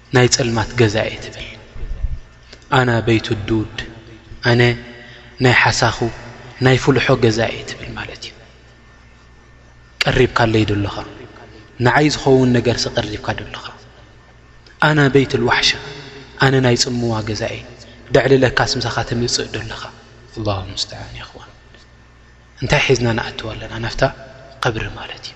S1: ናይ ጸልማት ገዛ እየ ትብል ኣና በይቱ ዱድ ኣነ ናይ ሓሳኹ ናይ ፍልሖ ገዛ እየ ትብል ማለት እዩ ቀሪብካለይ ዶለኻ ንዓይ ዝኸውን ነገር ሲ ቀሪብካ ዶለኻ ኣና በይት ልዋሕሻ ኣነ ናይ ጽምዋ ገዛ እየ ድዕሊ ለካስ ምሳኻ ተምጽእ ዶለኻ ኣላሁ ሙስተዓን ይኽዋን እንታይ ሒዝና ንኣትዋ ኣለና ናፍታ ቐብሪ ማለት እዩ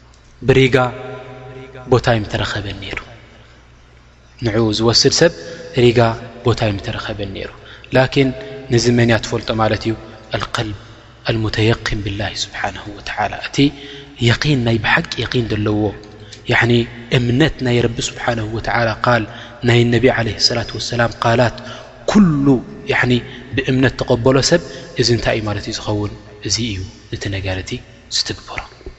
S1: ብሪጋ ቦታ ኣይምተረኸበን ነይሩ ንዕኡ ዝወስድ ሰብ ሪጋ ቦታ ኣይምተረኸበን ነይሩ ላኪን ንዚ መን እያ ትፈልጦ ማለት እዩ ኣልቀልብ ኣልሙተየክን ብላሂ ስብሓን ወተላ እቲ የን ናይ ብሓቂ የን ዘለዎ ያኒ እምነት ናይ ረቢ ስብሓን ወተላ ቃል ናይ ነቢ ዓለ ሰላት ወሰላም ቃላት ኩሉ ኒ ብእምነት ተቐበሎ ሰብ እዚ እንታይ እዩ ማለት እዩ ዝኸውን እዚ እዩ ነቲ ነገር እቲ ዝትግበሮ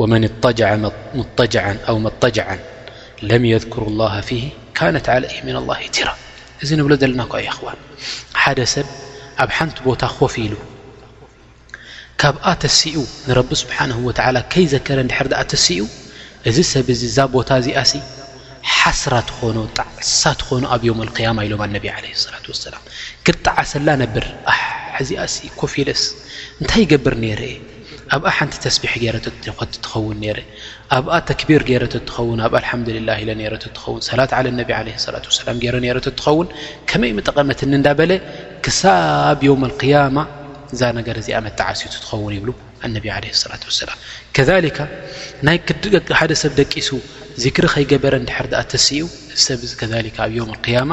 S1: ወመን እተጀዐ ሙተጅዓን ኣው መተጅዓን ለም የዝኩሩ ላሃ ፊሂ ካነት ዓለይህ ምና ላሂ ቲራ እዚ ንብሎ ዘለና እኳ እዩ ኣኽዋን ሓደ ሰብ ኣብ ሓንቲ ቦታ ኮፍ ኢሉ ካብኣ ተሲኡ ንረቢ ስብሓን ወተዓላ ከይዘከረ ንድሕር ድኣ ተሲኡ እዚ ሰብ እዚ እዛ ቦታ እዚኣሲ ሓስራ ትኾኖ ጣዕሳ ትኾኑ ኣብ ዮም ልክያማ ኢሎም ኣነቢ ዓለ ሰላት ወሰላም ክጣዓሰላ ነብር ኣሕ ሕዚኣ ሲ ኮፍ ኢለስ እንታይ ይገብር ነይረ እየ ኣብኣ ሓንቲ ተስቢሕ ገይረቶ ትኸውን ነይረ ኣብኣ ተክቢር ገይረቶ ትኸውን ኣብ ኣልሓምዱሊላህ ኢለ ነይረቶ ትኸውን ሰላት ዓለ ነቢ ዓለ ሰላት ወሰላም ገይረ ነይረቶ ትኸውን ከመይ ምጠቐመትኒ እንዳበለ ክሳብ ዮም ኣልቅያማ እዛ ነገር እዚኣ መተዓሲቱ ትኸውን ይብሉ ኣነቢ ዓለ ሰላት ወሰላም ከሊካ ናይ ክድቂ ሓደ ሰብ ደቂሱ ዚክሪ ከይገበረ እንድሕር ድኣ ተስኡ እዚ ሰብ እዚ ከሊካ ኣብ ዮም ኣልቅያማ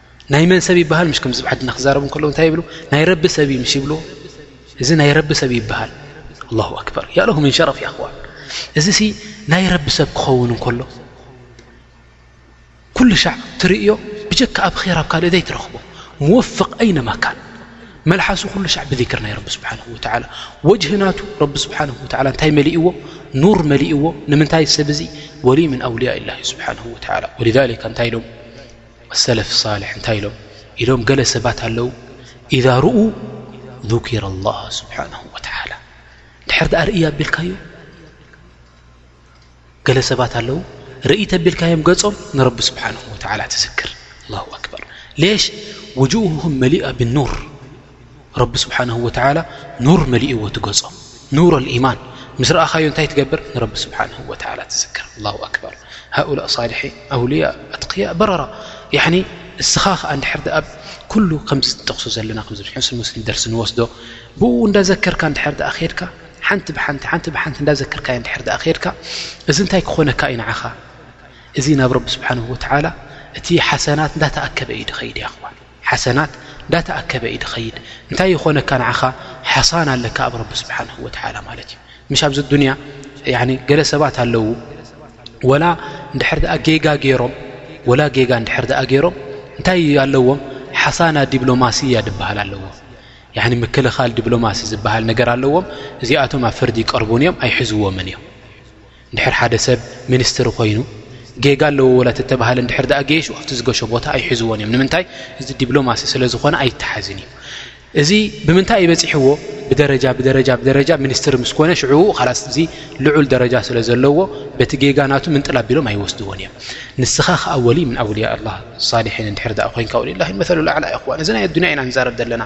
S1: ናይ መን ሰብ ይበሃል ምሽ ከምዚ ብዓድና ክዛረቡ ከለዉ እንታይ ይብሉ ናይ ረቢ ሰብ እዩ ምሽ ይብሉ እዚ ናይ ረቢ ሰብ ይበሃል ኣላ ኣክበር ያእለኹ ምን ሸረፍ ይኣኽዋ እዚ ሲ ናይ ረቢ ሰብ ክኸውን እንከሎ ኩሉ ሻዕ ትርእዮ ብጀካ ኣብ ኼራ ብ ካልእ ዘይትረኽቦ ምወፍቕ ኣይነማካን መልሓሱ ኩሉ ሻዕ ብዚክር ናይ ረቢ ስብሓን ወተዓላ ወጅህ ናቱ ረቢ ስብሓን ወተዓላ እንታይ መሊእዎ ኑር መሊእዎ ንምንታይ ሰብ እዙ ወልይ ምን ኣውልያ ኢላ እዩ ስብሓን ወተዓላ ወሊዛሊካ እንታይ ኢሎም ሰለፍ ሳልሕ እንታይ ኢሎም ኢሎም ገለ ሰባት ኣለዉ ኢዛ ርኡ ذኪረ ላه ስብሓን ወተላ ድሕር ድኣ ርእይ ኣቢልካዮ ገለ ሰባት ኣለዉ ርእይ ተቢልካዮም ገጾም ንረቢ ስብሓን ወላ ትዝክር ላ ኣክበር ሌሽ ውጅህም መሊኣ ብኑር ረቢ ስብሓንሁ ወተላ ኑር መሊእዎ ትገጾም ኑር ልኢማን ምስ ረኣኻዮ እንታይ ትገብር ንረቢ ስብሓን ወላ ትዝክር ላ ኣክበር ሃኡላ ሳልሒ ኣውልያ ኣትክያ በረራ እስኻ ከዓ ንድሕር ኣ ኩሉ ከምዚ ዝጠቕሶ ዘለና ከምዝሕንስ ሙስሊም ደርሲ ንወስዶ ብኡ እንዳዘከርካ ንድሕር ኣ ከድካ ሓንቲ ብሓንቲ ሓንቲ ብሓንቲ እንዳዘከርካዮ ንድሕር ኣ ከድካ እዚ እንታይ ክኾነካ እዩ ንዓኻ እዚ ናብ ረቢ ስብሓን ወተላ እቲ ሓሰናት እንዳተኣከበ እዩ ድኸይዲ ኣኽዋን ሓሰናት ዳተኣከበ እዩ ድኸይድ እንታይ ይኾነካ ንዓኻ ሓሳን ኣለካ ኣብ ረቢ ስብሓን ወተላ ማለት እዩ ምሽ ኣብዚ ዱንያ ገለ ሰባት ኣለዉ ወላ ንድሕር ድኣ ጌጋ ገይሮም ወላ ጌጋ ንድሕር ድኣ ገይሮም እንታይ እዩ ኣለዎም ሓሳና ዲብሎማሲ እያ ድበሃል ኣለዎ ምክልኻል ዲብሎማሲ ዝበሃል ነገር ኣለዎም እዚኣቶም ኣብ ፍርዲ ይቀርቡን እዮም ኣይሕዝዎምን እዮም እንድሕር ሓደ ሰብ ሚኒስትሪ ኮይኑ ጌጋ ኣለዎ ወላ ተተባህለ እንድሕር ድኣ ገይሹ ኣብቲ ዝገሾ ቦታ ኣይሕዝዎን እዮም ንምንታይ እዚ ዲብሎማሲ ስለ ዝኾነ ኣይተሓዝን እዩ እዚ ብምንታይ እዩ በፂሕዎ ብደረጃ ብደረጃ ብደረጃ ሚኒስትሪ ምስ ኮነ ሽዑ ካላስ እዚ ልዑል ደረጃ ስለ ዘለዎ በቲ ጌጋ ናቱ ምንጥል ኣቢሎም ኣይወስድዎን እዮም ንስኻ ከዓ ወሊ ምን ኣውልያ ኣላ ሳሊሒን እንድሕር ድኣ ኮይንካ ወልላ መሰሉ ላዕላ ይኹዋን እዚ ናይ ኣዱንያ ኢና ንዛረብ ዘለና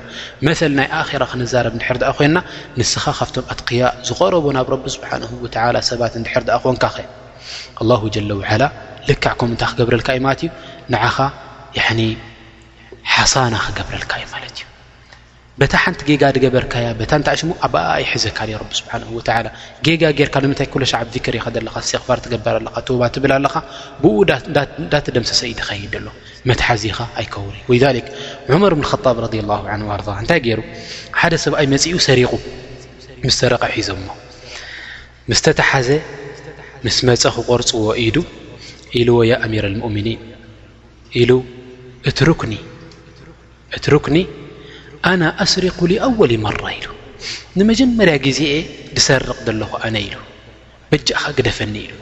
S1: መሰል ናይ ኣራ ክንዛረብ እንድሕር ድኣ ኮይንና ንስኻ ካብቶም ኣትቅያ ዝቐረቡ ናብ ረቢ ስብሓንሁ ወተዓላ ሰባት እንድሕር ድኣ ኮንካኸ ኣላሁ ጀለ ውዓላ ልክዕ ከምኡ እንታይ ክገብረልካ እዩ ማለት እዩ ንዓኻ ያዕኒ ሓሳና ክገብረልካ እዩ ማለት እዩ በታ ሓንቲ ጌጋ ድገበርካያ በታ እንታይ ሽሙ ኣብኣ ኣይሕዘካ ዩ ረቢ ስብሓን ወላ ጌጋ ጌርካ ንምንታይ ኩሎ ሻዕብ ዚክር ይኸደ ኣለኻ ሴክፋር ትገበር ኣለኻ ተባ ትብል ኣለኻ ብኡ እንዳትደምሰሰ እዩ ድኸይድ ኣሎ መትሓዚኻ ኣይከውን እዩ ወሊክ ዑመር ብን ጣብ ረ ላ ኣርض እንታይ ገይሩ ሓደ ሰብኣይ መጺኡ ሰሪቑ ምስ ሰረቐ ሒዞሞ ምስ ተተሓዘ ምስ መጸ ክቆርጽዎ ኢዱ ኢልዎ ያ ኣሚር ልሙእምኒን ኢሉ እትሩክኒ ኣና ኣስሪቁ ኣወሊ መራ ኢሉ ንመጀመርያ ግዜ ዝሰርቕ ዘለኹ ኣነ ኢሉ በጃእኻ ግደፈኒ ኢልዎ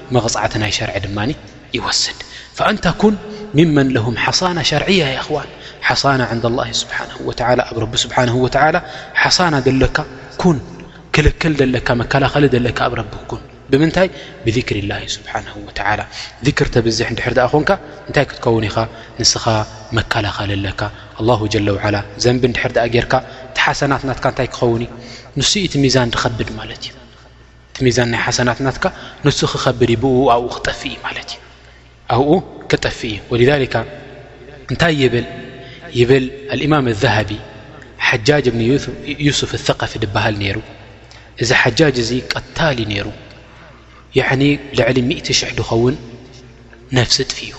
S1: መቕጻዕቲ ናይ ሸርዒ ድማ ይወስድ ፈኣንታ ኩን ምመን ለሁም ሓሳና ሸርዕያ የኽዋን ሓሳና ዕንዳ ላ ስብሓን ወላ ኣብ ረቢ ስብሓን ወተላ ሓሳና ዘለካ ኩን ክልክል ዘለካ መከላኸሊ ዘለካ ኣብ ረቢ ኩን ብምንታይ ብذክሪ ላ ስብሓን ወላ ذክር ተብዝሕ ድሕር ድኣ ኮንካ እንታይ ክትከውን ኢኻ ንስኻ መከላኸሊ ኣለካ ኣላ ጀለ ዓላ ዘንቢ ድሕር ድኣ ጌርካ ተሓሰናት ናትካ እንታይ ክኸውንዩ ንስኢቲ ሚዛን ድኸብድ ማለት እዩ እቲ ሚዛን ናይ ሓሰናት ናትካ ንሱ ክኸብድ እዩ ብእኡ ኣብኡ ክጠፍእ እዩ ማለት እዩ ኣብኡ ክጠፍእ እዩ ወሊዛሊካ እንታይ ይብል ይብል ኣልእማም ኣዛሃቢ ሓጃጅ እብኒ ዩሱፍ ኣሰቀፊ ድበሃል ነይሩ እዚ ሓጃጅ እዚ ቀታሊ ነይሩ ያዕኒ ልዕሊ ሚእቲ ሽሕ ዝኸውን ነፍሲ ጥፊኡ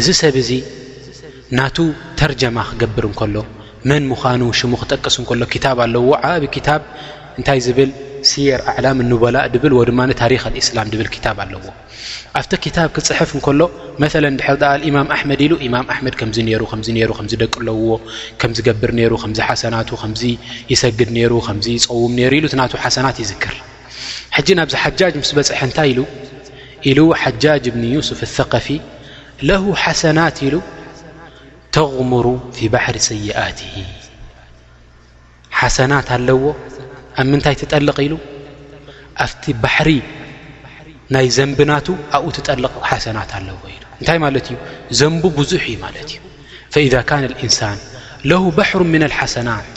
S1: እዚ ሰብ እዚ ናቱ ተርጀማ ክገብር እንከሎ መን ምዃኑ ሽሙ ክጠቅስ እንከሎ ክታብ ኣለዎ ዓብ ክታብ እንታይ ዝብል ስየር ኣዕላም እንበላእ ድብል ወ ድማ ታሪኽ ኣልእስላም ድብል ክታብ ኣለዎ ኣብቲ ክታብ ክፅሕፍ እንከሎ መለ ድሕር ኣ ልእማም ኣሕመድ ኢሉ እማም ኣሕመድ ከምዚ ነይሩ ከምዚ ነይሩ ከምዚ ደቂ ኣለውዎ ከም ዝገብር ነይሩ ከምዚ ሓሰናቱ ከምዚ ይሰግድ ነይሩ ከምዚ ይፀውም ነይሩ ኢሉ እቲ ናቱ ሓሰናት ይዝክር ሕጂ ናብዚ ሓጃጅ ምስ በፅሐ እንታይ ኢሉ ኢሉ ሓጃጅ እብኒ ዩስፍ ኣثቀፊ ለሁ ሓሰናት ኢሉ ተغሙሩ ፊ ባሕሪ ሰይኣት ሓሰናት ኣለዎ ኣብ ምንታይ ትጠልቕ ኢሉ ኣብቲ ባሕሪ ናይ ዘንብናቱ ኣብኡ ትጠልቕ ሓሰናት ኣለዎ ኢሉ እንታይ ማለት እዩ ዘንቡ ብዙሕ እዩ ማለት እዩ ፈኢዛ ካነ እንሳን ለሁ ባሕሩ ምና ሓሰናት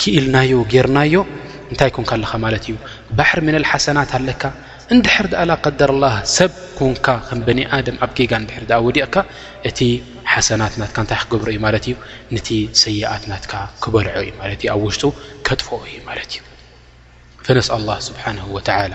S1: ክኢልናዮ ጌርናዮ እንታይ ኮንካ ኣለኻ ማለት እዩ ባሕር ምነል ሓሰናት ኣለካ እንድሕር ድኣ ላቀደርላህ ሰብ ኮንካ ከም በኒ ኣደም ኣብ ጌጋ እንድሕር ድኣ ወዲቕካ እቲ ሓሰናት ናትካ እንታይ ክገብሮ እዩ ማለት እዩ ንቲ ሰያኣት ናትካ ክበልዖ እዩ ማለት እዩ ኣብ ውሽጡ ከጥፍኦ እዩ ማለት እዩ ፈነስኣላህ ስብሓን ወተላ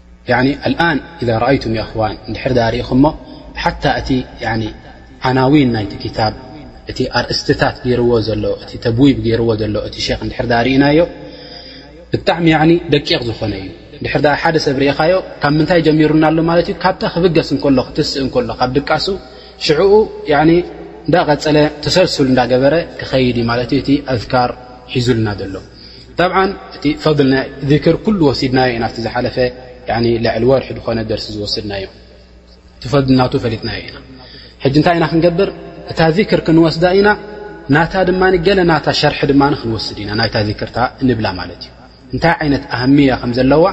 S1: እንድሕር ድኣ ርኢኹሞ ሓታ እቲ ዓናዊን ናይቲ ክታብ እቲ ኣርእስትታት ገይርዎ ዘሎ እቲ ተብዊብ ገይርዎ ዘሎ እቲ ሸክ እንድሕር ድኣ ርኢናዮ ብጣዕሚ ደቂቕ ዝኾነ እዩ። እንድሕር ድኣ ሓደ ሰብ ርኢኻዮ ካብ ምንታይ ጀሚሩና ኣሎ ማለት እዩ ካብታ ክብገስ እንከሎ ክትስእ እንከሎ ካብ ድቃሱ ሽዕኡ እንዳቐጸለ ተሰልሱል እንዳገበረ ክኸይድ እዩ ማለት እዩ እቲ ኣዝካር ሒዙልና ዘሎ። ጠብዓን እቲ ፈضል ናይ ዚክር ኩሉ ወሲድናዮ ኢና ኣብቲ ዝሓለፈ ልዕሊ ወርሒ ዝኾነ ደርሲ ዝወስድናዮ እቲ ፈضል ናቱ ፈሊጥናዮ ኢና ሕጂ እንታይ ኢና ክንገብር እታ ዚክር ክንወስዳ ኢና ናታ ድማ ገለ ናታ ሸርሒ ድማ ክንወስድ ኢና ናይታ ዚክርታ ንብላ ማለት እዩ እንታይ ዓይነት ኣህምያ ከም ዘለዋ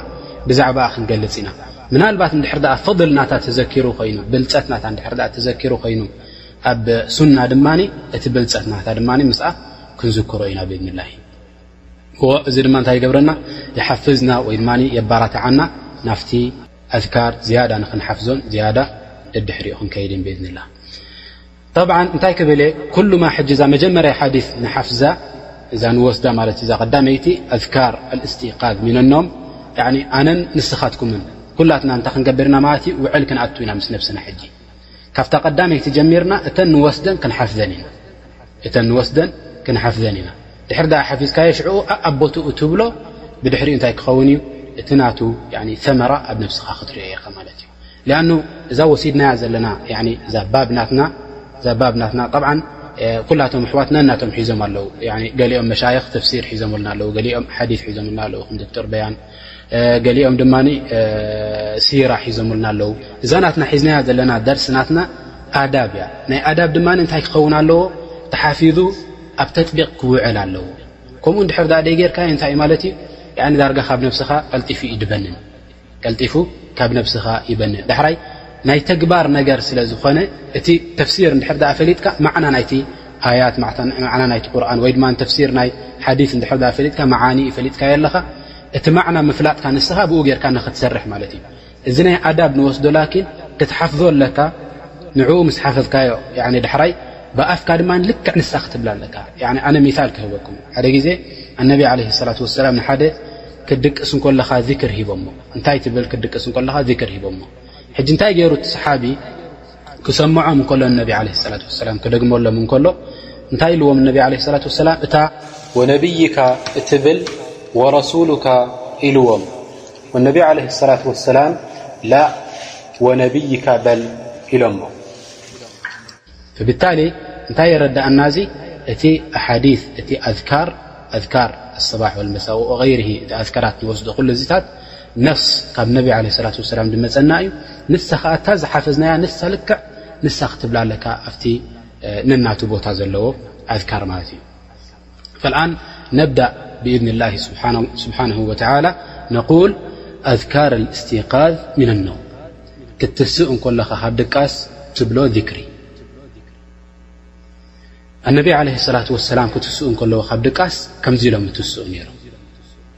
S1: ብዛዕባኣ ክንገልጽ ኢና ምናልባት እንድሕር ድኣ ፈضል ናታ ተዘኪሩ ኮይኑ ብልጸት ናታ እንድሕር ድኣ ተዘኪሩ ኮይኑ ኣብ ሱና ድማ እቲ ብልጸት ናታ ድማ ምስኣ ክንዝክሮ ኢና ብእድኒላሂ እዚ ድማ እንታይ ይገብረና ይሓፍዝና ወይ ድማ የባራትዓና ናብቲ ኣዝካር ዝያዳ ንክንሓፍዞን ዝያዳ ደድሕሪኡ ክንከይድ ብኢድኒላ ጠብ እንታይ ክብል እየ ኩሉ ማ ሕጂ እዛ መጀመርያ ሓዲ ንሓፍዛ እዛ ንወስዳ ማለት እዛ ቀዳመይቲ ኣዝካር ኣልእስትቃዝ ሚነኖም ኣነን ንስኻትኩምን ኩላትና እንታይ ክንገብር ኢና ማለት እዩ ውዕል ክንኣቱ ኢና ምስ ነብስና ሕጂ ካብታ ቀዳመይቲ ጀሚርና እተን ንወስደን ክንሓፍዘን ኢና እተን ንወስደን ክንሓፍዘን ኢና ድሕር ዳኣ ሓፊዝካዮ ሽዑኡ ኣኣብ ቦትኡ ትብሎ ብድሕሪኡ እንታይ ክኸውን እዩ እቲ ናቱ ሰመራ ኣብ ነብስኻ ክትሪኦ ኢኻ ማለት እዩ ሊኣኑ እዛ ወሲድናያ ዘለና እዛ ባብ ናትና እዛ ባብ ናትና ጠብዓ ኩላቶም ኣሕዋትና እናቶም ሒዞም ኣለዉ ገሊኦም መሻይኽ ተፍሲር ሒዞምልና ኣለዉ ገሊኦም ሓዲት ሒዞምልና ኣለዉ ከም ዶክተር በያን ገሊኦም ድማ ሲራ ሒዞምልና ኣለዉ እዛ ናትና ሒዝናያ ዘለና ደርሲ ናትና ኣዳብ እያ ናይ ኣዳብ ድማ እንታይ ክኸውን ኣለዎ ተሓፊዙ ኣብ ተጥቢቕ ክውዕል ኣለዎ ከምኡ እንድሕር ዳኣ ደይ ጌርካዮ እንታይ እዩ ማለት እዩ ያኒ ዳርጋ ካብ ነብስኻ ቀልጢፉ እዩ ድበንን ቀልጢፉ ካብ ነብስኻ ይበንን ዳሕራይ ናይ ተግባር ነገር ስለ ዝኾነ እቲ ተፍሲር እንድሕር ዳኣ ፈሊጥካ ማዕና ናይቲ ኣያት ማዕና ናይቲ ቁርን ወይ ድማ ተፍሲር ናይ ሓዲት እንድሕር ዳኣ ፈሊጥካ መዓኒ ፈሊጥካዮ ኣለኻ እቲ ማዕና ምፍላጥካ ንስኻ ብኡ ጌርካ ንኽትሰርሕ ማለት እዩ እዚ ናይ ኣዳብ ንወስዶ ላኪን ክትሓፍዞ ኣለካ ንዕኡ ምስ ሓፈዝካዮ ዳሕራይ ብኣፍካ ድማ ልክዕ ንሳ ክትብላ ኣለካ ኣነ ሚሳል ክህበኩም ሓደ ግዜ ኣነቢ ዓለ ሰላት ወሰላም ንሓደ ክድቅስ እንኮለኻ ዚክር ሂቦሞ እንታይ ትብል ክድቅስ እንኮለኻ ዚክር ሂቦሞ ሕጂ እንታይ ገይሩ እቲ ሰሓቢ ክሰምዖም እንከሎ ንነቢ ዓለይሂ ሰላቱ ወሰላም ክደግመሎም እንከሎ እንታይ ኢልዎም ነቢ ዓለይሂ ሰላቱ ወሰላም እታ ወነብይካ እትብል ወረሱሉካ ኢልዎም ወነቢ ዓለይሂ ሰላቱ ወሰላም ላእ ወነብይካ በል ኢሎሞ ብታሊ እንታይ የረዳእና እዚ እቲ ኣሓዲስ እቲ ኣዝካር ኣዝካር ኣሰባሕ ወልመሳእ ወገይርሂ እቲ ኣዝካራት ንወስዶ ኩሉ እዚታት ነፍስ ካብ ነቢ ዓለይሂ ሰላቱ ወሰላም ዝመጸና እዩ ንሳ ከኣ እታ ዝሓፈዝናያ ንሳ ልክዕ ንሳ ክትብላ ኣለካ ኣብቲ ነናቱ ቦታ ዘለዎ ኣዝካር ማለት እዩ ፈልኣን ነብዳእ ብኢድንላሂ ስብሓነሁ ወተዓላ ነቁል ኣዝካር ልእስቲቃዝ ምን ኣነውም ክትስእ እንኮለኻ ካብ ድቃስ ትብሎ ዚክሪ ኣነቢ ዓለይሂ ሰላቱ ወሰላም ክትስኡ እንከለዎ ካብ ድቃስ ከምዚ ኢሎም እትስኡ ነይሮም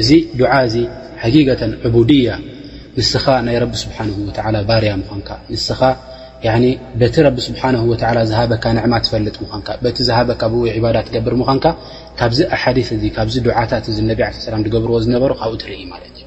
S1: እዚ ዱዓ እዚ ሓቂቀተ ዕቡድያ ንስኻ ናይ ረቢ ስብሓን ወተላ ባርያ ምዃንካ ንስኻ በቲ ረቢ ስብሓን ወላ ዝሃበካ ንዕማ ትፈልጥ ምዃንካ በቲ ዝሃበካ ብኡ ዕባዳ ትገብር ምዃንካ ካብዚ ኣሓዲ እዚ ካብዚ ዱዓታት እዚ ነቢ ዓ ሰላም ዝገብርዎ ዝነበሩ ካብኡ ትርኢ ማለት እዩ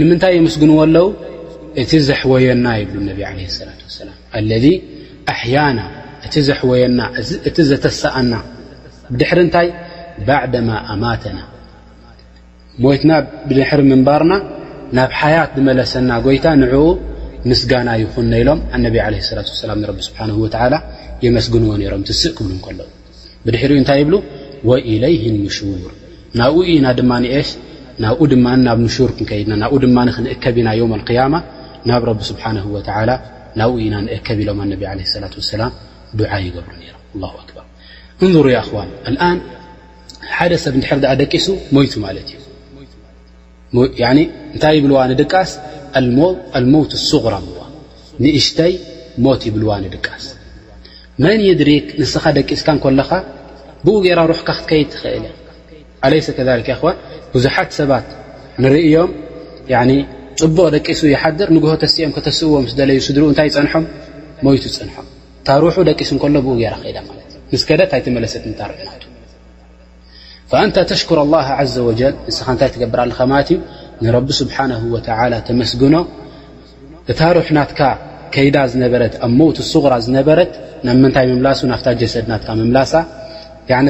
S1: ንምንታይ የምስግንዎ ኣለው እቲ ዘሕወየና ይብሉ ነቢ ለ ላ ሰላ ኣለذ ኣሕያና እቲ ዘሕወየና እቲ ዘተሰኣና ብድሕሪ እንታይ ባዕደማ ኣማተና ሞትና ብድሕሪ ምንባርና ናብ ሓያት ዝመለሰና ጎይታ ንኡ ምስጋና ይኹን ኢሎም ኣነቢ ለ ላ ሰላ ንረቢ ስብሓ ወላ የመስግንዎ ነሮም ትስእ ክብሉ ከለዉ ብድሕሪኡ እንታይ ይብሉ ወኢለይህ ንሹር ናብኡ ኢና ድማ ስ ናብኡ ድማ ናብ ንሹር ክንከይድና ናብኡ ድማ ክንእከብ ኢና ዮም ኣልቅያማ ናብ ረቢ ስብሓን ወተላ ናብኡ ኢና ንእከብ ኢሎም ኣነቢ ለ ላ ሰላም ዱዓ ይገብሩ ነሮም ላ ኣክበር እንሩ ያ ኣኽዋን ኣልኣን ሓደ ሰብ እንድሕር ደኣ ደቂሱ ሞይቱ ማለት እዩ እንታይ ይብልዋ ንድቃስ ኣልመውት ሱغራ ብልዋ ንእሽተይ ሞት ይብልዋ ንድቃስ መን ይድሪክ ንስኻ ደቂስካ ኮለኻ ብኡ ገይራ ሩሕካ ክትከይድ ትኽእል እያ ኣለይሰ ከ ን ብዙሓት ሰባት ንርእዮም ፅቡቕ ደቂሱ ይሓድር ንግሆ ተሲኦም ከተስእዎ ምስ ደለዩ ስድርኡ እንታይ ይፀንሖም ሞይቱ ፅንሖም እታ ሩሑ ደቂሱ ከሎ ብኡ ገይራ ከይዳ ማለት እዩ ምስ ከደት ኣይተመለሰት ንታ ርሑ ናቱ ፈኣንታ ተሽኩር ኣላህ ዓዘ ወጀል ንስኻ እንታይ ትገብር ኣለኻ ማለት እዩ ንረቢ ስብሓነሁ ወተዓላ ተመስግኖ እታ ሩሕ ናትካ ከይዳ ዝነበረት ኣብ መውት ሱغራ ዝነበረት ናብ ምንታይ ምምላሱ ናፍታ ጀሰድ ናትካ ምምላሳ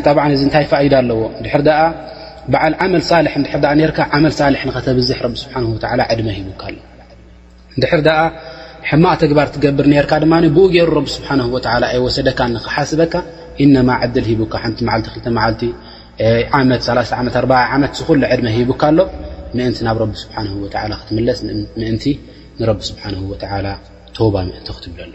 S1: ጠብዓ እዚ እንታይ ፋኢዳ ኣለዎ ድሕር ደኣ በዓል ዓመል ሳልሕ እንድሕር ኣ ነርካ ዓመል ሳልሕ ንኸተብዝሕ ረቢ ስብሓን ወተዓላ ዕድመ ሂቡካ ኣሎ እንድሕር ደኣ ሕማቕ ተግባር ትገብር ኔርካ ድማ ብኡ ገይሩ ረቢ ስብሓንሁ ወተዓላ ኣይወሰደካን ንኽሓስበካ ኢነማ ዕድል ሂቡካ ሓንቲ መዓልቲ ክልተ መዓልቲ ዓመት ሰላስተ ዓመት ኣርባዓ ዓመት ዝኹሉ ዕድመ ሂቡካ ኣሎ ምእንቲ ናብ ረቢ ስብሓንሁ ወተዓላ ክትምለስ ምእንቲ ንረቢ ስብሓንሁ ወተዓላ ተውባ ምእንቲ ክትብለሉ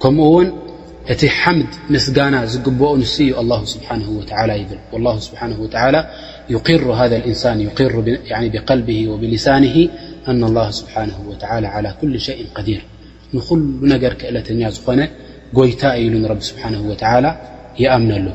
S1: كم ت حمد مسن قب ن الله سبحانه وتعلى يل والله سبانه وتعلى يقر هذا النسن بقلبه وبلسانه أن الله سبحانه وتعالى على كل شيء قدير نل نر كألا ن يت لرب سبحانه وتعالى يأمنله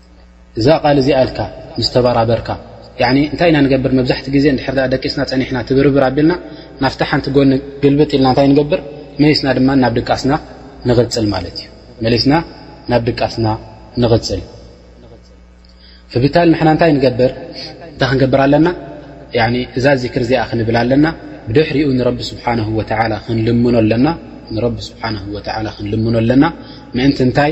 S1: እዛ ቃል እዚኣ ኢልካ ምስ ተበራበርካ ያኒ እንታይ ኢና ንገብር መብዛሕቲ ግዜ እንድሕር ደኣ ደቂስና ጸኒሕና ትብርብር ኣቢልና ናፍታ ሓንቲ ጎኒ ግልብጥ ኢልና እንታይ ንገብር መሊስና ድማ ናብ ድቃስና ንቕጽል ማለት እዩ መሊስና ናብ ድቃስና ንቕጽል ፍብታል ንሕና እንታይ ንገብር እንታይ ክንገብር ኣለና ያኒ እዛ ዚክር እዚኣ ክንብል ኣለና ብድሕሪኡ ንረቢ ስብሓንሁ ወተዓላ ክንልምኖ ኣለና ንረቢ ስብሓንሁ ወተዓላ ክንልምኖ ኣለና ምእንቲ እንታይ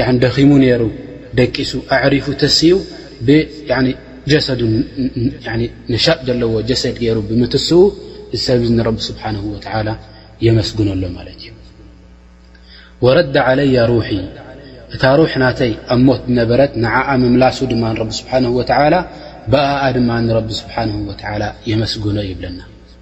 S1: ያኒ ደኺሙ ነይሩ ደቂሱ ኣዕሪፉ ተሲኡ ብ ያኒ ጀሰዱ ያኒ ነሻጥ ዘለዎ ጀሰድ ገይሩ ብምትስኡ እዚ ሰብ እዚ ንረቢ ስብሓነሁ ወተዓላ የመስግኖ ኣሎ ማለት እዩ ወረደ ዓለያ ሩሒ እታ ሩሕ ናተይ ኣብ ሞት ዝነበረት ንዓኣ ምምላሱ ድማ ንረቢ ስብሓነሁ ወተዓላ ብኣኣ ድማ ንረቢ ስብሓነሁ ወተዓላ የመስግኖ ይብለና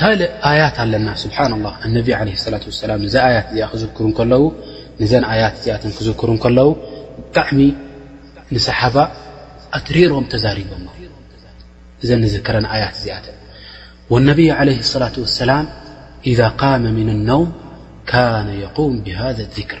S1: ካልእ ኣያት ኣለና ስብሓን ላ ኣነቢ ለ ላ ሰላም ዛ ኣያት እዚኣ ክዝክሩ ከለዉ ንዘን ኣያት እዚኣተን ክዝክሩ ከለዉ ብጣዕሚ ንሰሓባ ኣትሪሮም ተዛሪቦም እዘ ንዝክረን ኣያት እዚኣተን ነቢይ ለ ላ ሰላም ኢዛ ቃመ ምን ነውም ካነ የቁም ብሃ ዚክር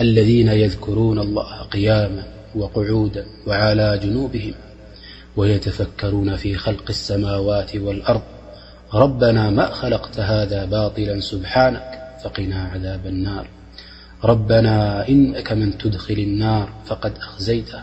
S1: الذين يذكرون الله قياما وقعودا وعلى جنوبهم ويتفكرون في خلق السموات والأرض ربنا ما خلقت هذ باطلا سبحانك فقناعذابالنار ربنا إنك من تدخل النار فقد أخزيته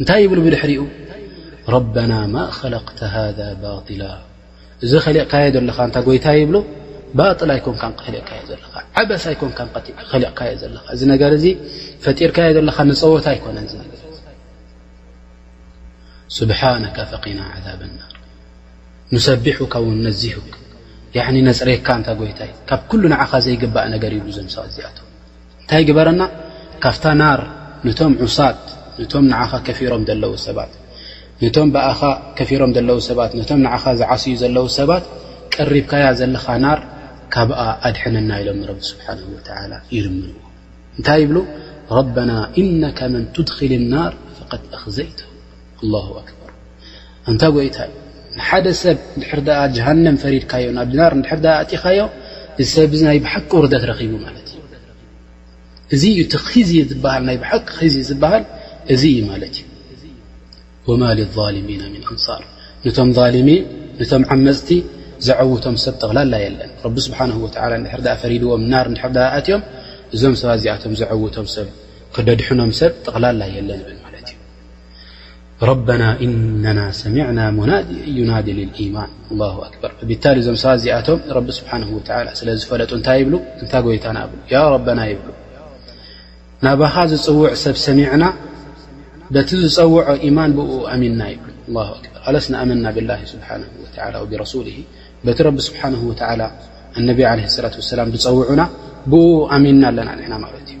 S2: እንታይ ይብሉ ብድሕሪኡ ረበና ማ ኸለቅተ ሃذ ባطላ እዚ
S1: ኸሊቕካዮ ዘለኻ እታ ጎይታ ይብሉ ባጥል ኣይኮንካ ኸሊቕካዮ ዘለኻ ዓበስ ኣይኮንካ ኸሊቕካዮ ዘለኻ እዚ ነገር እዚ ፈጢርካዮ ዘለኻ ንፀወታ ኣይኮነን እ ነገር ስብሓነካ ፈቂና ዓዛብ ናር ንሰቢሑካ ውን ነዚሁ ነፅሬካ እታ ጎይታይ ካብ ኩሉ ንዓኻ ዘይግባእ ነገር ይብሉ ዘምሰ እዚኣቶ እንታይ ግበረና ካብታ ናር ንቶም ዑሳት ንቶም ንዓኻ ከፊሮም ደለዉ ሰባት ንቶም ብኣኻ ከፊሮም ደለዉ ሰባት ነቶም ንዓኻ ዝዓስዩ ዘለዉ ሰባት ቀሪብካያ ዘለኻ ናር ካብኣ ኣድሕነና ኢሎም ንረቢ ስብሓን ወተላ ይልምንዎ እንታይ ይብሉ ረበና እነካ መን ትድኪል ናር ፈቀድ ኣኽዘይተ ኣላ ኣክበር ኣንታ ጎይታይ ንሓደ ሰብ እንድሕር ደኣ ጀሃነም ፈሪድካዮ ናብ ድናር እንድሕር ደኣ ኣእቲኻዮ እዚ ሰብ እዚ ናይ ብሓቂ ውርደት ረኺቡ ማለት እዩ እዚ እዩ እቲ ኺዝይ ዝበሃል ናይ ብሓቂ ኺዝይ ዝበሃል እዚ እዩ ማለት እዩ ወማ ልዛልሚና ምን ኣንሳር ነቶም ዛልሚን ነቶም ዓመፅቲ ዘዐውቶም ሰብ ጠቕላላ የለን ረቢ ስብሓንሁ ወትዓላ እንድሕር ደኣ ፈሪድዎም ናር እንድሕር ደኣ ኣትዮም እዞም ሰባት እዚኣቶም ዘዐውቶም ሰብ ክደድሕኖም ሰብ ጠቕላላ የለን ይብል ማለት እዩ ረበና ኢነና ሰሚዕና ሙናድየ ዩናዲ ልልኢማን ኣላሁ ኣክበር ብቢታሊ እዞም ሰባት እዚኣቶም ረቢ ስብሓን ወተላ ስለ ዝፈለጡ እንታይ ይብሉ እንታ ጎይታና እብሉ ያ ረበና ይብሉ ናባኻ ዝፅውዕ ሰብ ሰሚዕና በቲ ዝፀውዖ ኢማን ብኡ ኣሚንና ይብሉ ላ ኣክበር ኣለስ ንኣመና ብላ ስብሓን ወላ ወብረሱሊ በቲ ረቢ ስብሓን ወተላ ኣነቢ ለ ሰላት ወሰላም ዝፀውዑና ብኡ ኣሚንና ኣለና ንሕና ማለት እዩ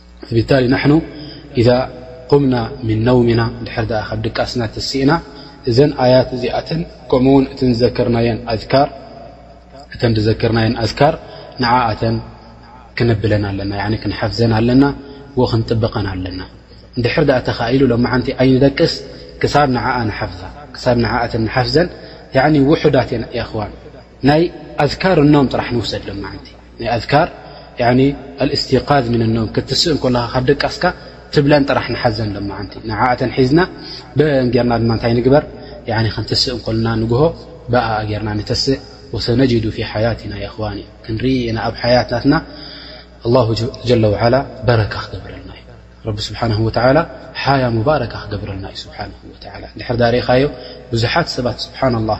S1: ብታሊ ናሕኑ ኢዛ ቁምና ምን ነውምና ድሕር ድኣ ካብ ድቃስና ተሲእና እዘን ኣያት እዚኣተን ከምኡ ውን እተን ዝዘከርናየን ኣዝካር ንዓኣተን ክነብለን ኣለና ያኒ ክንሓፍዘን ኣለና ክንጥበቐን ኣለና ድሕር ድኣ ተኻኢሉ ሎማዓንቲ ኣይንደቅስ ክሳብ ንዓኣ ንሓፍዛ ክሳብ ንዓኣተን ንሓፍዘን ያኒ ውሑዳት የን የኽዋን ናይ ኣዝካር ኖም ጥራሕ ንውሰድ ሎማዓንቲ ናይ ኣዝካር ኣልእስቲቃዝ ምን ኖም ክትስእን ኮለኻ ካብ ደቃስካ ትብለን ጥራሕ ንሓዘን ሎማዓንቲ ንዓኣተን ሒዝና ብአን ገርና ድማ እንታይ ንግበር ክንትስእ እንኮልና ንግሆ ብኣ ገርና ንተስእ ወሰነጅዱ ፊ ሓያትና የኽዋኒ ክንርኢ ኢና ኣብ ሓያት ናትና ኣላሁ ጀለ ውዓላ በረካ ክገብረልና እዩ ረቢ ስብሓን ወተዓላ ሓያ ሙባረካ ክገብረልና እዩ ስብሓን ወተዓላ ድሕር ዳርኢኻዮ ብዙሓት ሰባት ስብሓን ላ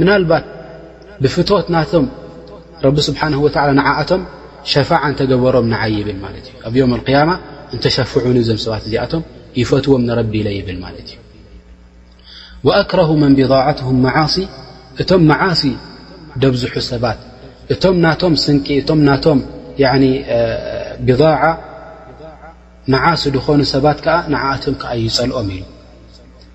S1: ምናልባት ብፍትወት ናቶም ረቢ ስብሓን ወላ ንዓኣቶም ሸፋዓ እንተገበሮም ንዓይ ይብል ማለት እዩ ኣብ ዮም ልያማ እንተሸፍዑኒ እዞም ሰባት እዚኣቶም ይፈትዎም ንረቢ ኢለ ይብል ማለት እዩ ወኣክረሁ መን ብضዓትም መዓሲ እቶም መዓሲ ደብዝሑ ሰባት እቶም ናቶም ስንቂ እቶም ናቶም ብضዓ መዓሲ ድኾኑ ሰባት ከዓ ንዓኣቶም ከዓ ይፀልኦም ኢሉ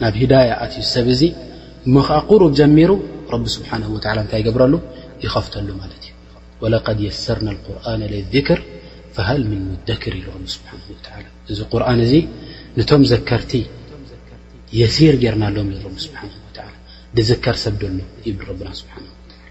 S1: ናብ ሂዳያ ኣትዩ ሰብ እዚ እሞ ከኣ ቁሩብ ጀሚሩ ረቢ ስብሓነሁ ወተዓላ እንታይ ይገብረሉ ይኸፍተሉ ማለት እዩ ወለቀድ የሰርና ልቁርኣነ ሊዝክር ፈሃል ምን ሙደክር ኢሉ ረቢ ስብሓነሁ ወተዓላ እዚ ቁርኣን እዚ ንቶም ዘከርቲ የሲር ጌርናሎም ኢሉ ረቢ ስብሓነሁ ወተዓላ ድዝከር ሰብ ዶ ኣሎ ይብል ረብና ስብሓነሁ ወተዓላ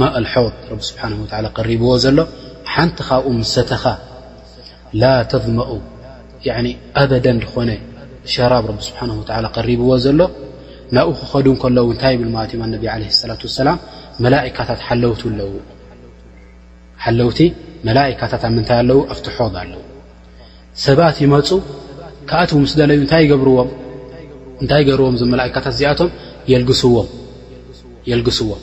S1: ማእ ኣልሖድ ረቢ ስብሓን ወላ ቀሪብዎ ዘሎ ሓንቲ ካብኡ ምስ ሰተኻ ላ ተዝመኡ ኣበደን ዝኾነ ሸራብ ረቢ ስብሓን ወላ ቀሪብዎ ዘሎ ናብኡ ክኸዱ ከለዉ እንታይ ይብል ማለት እዮም ኣነቢ ለ ላት ወሰላም መላእካታት ሓለውቲ ኣለዉ ሓለውቲ መላእካታት ኣብ ምንታይ ኣለዉ ኣብቲ ሖድ ኣለዉ ሰባት ይመፁ ክኣትዉ ምስ ደለዩ እንታይ ይገብርዎም እንታይ ገርዎም እዞም መላእካታት እዚኣቶም የልግስዎም የልግስዎም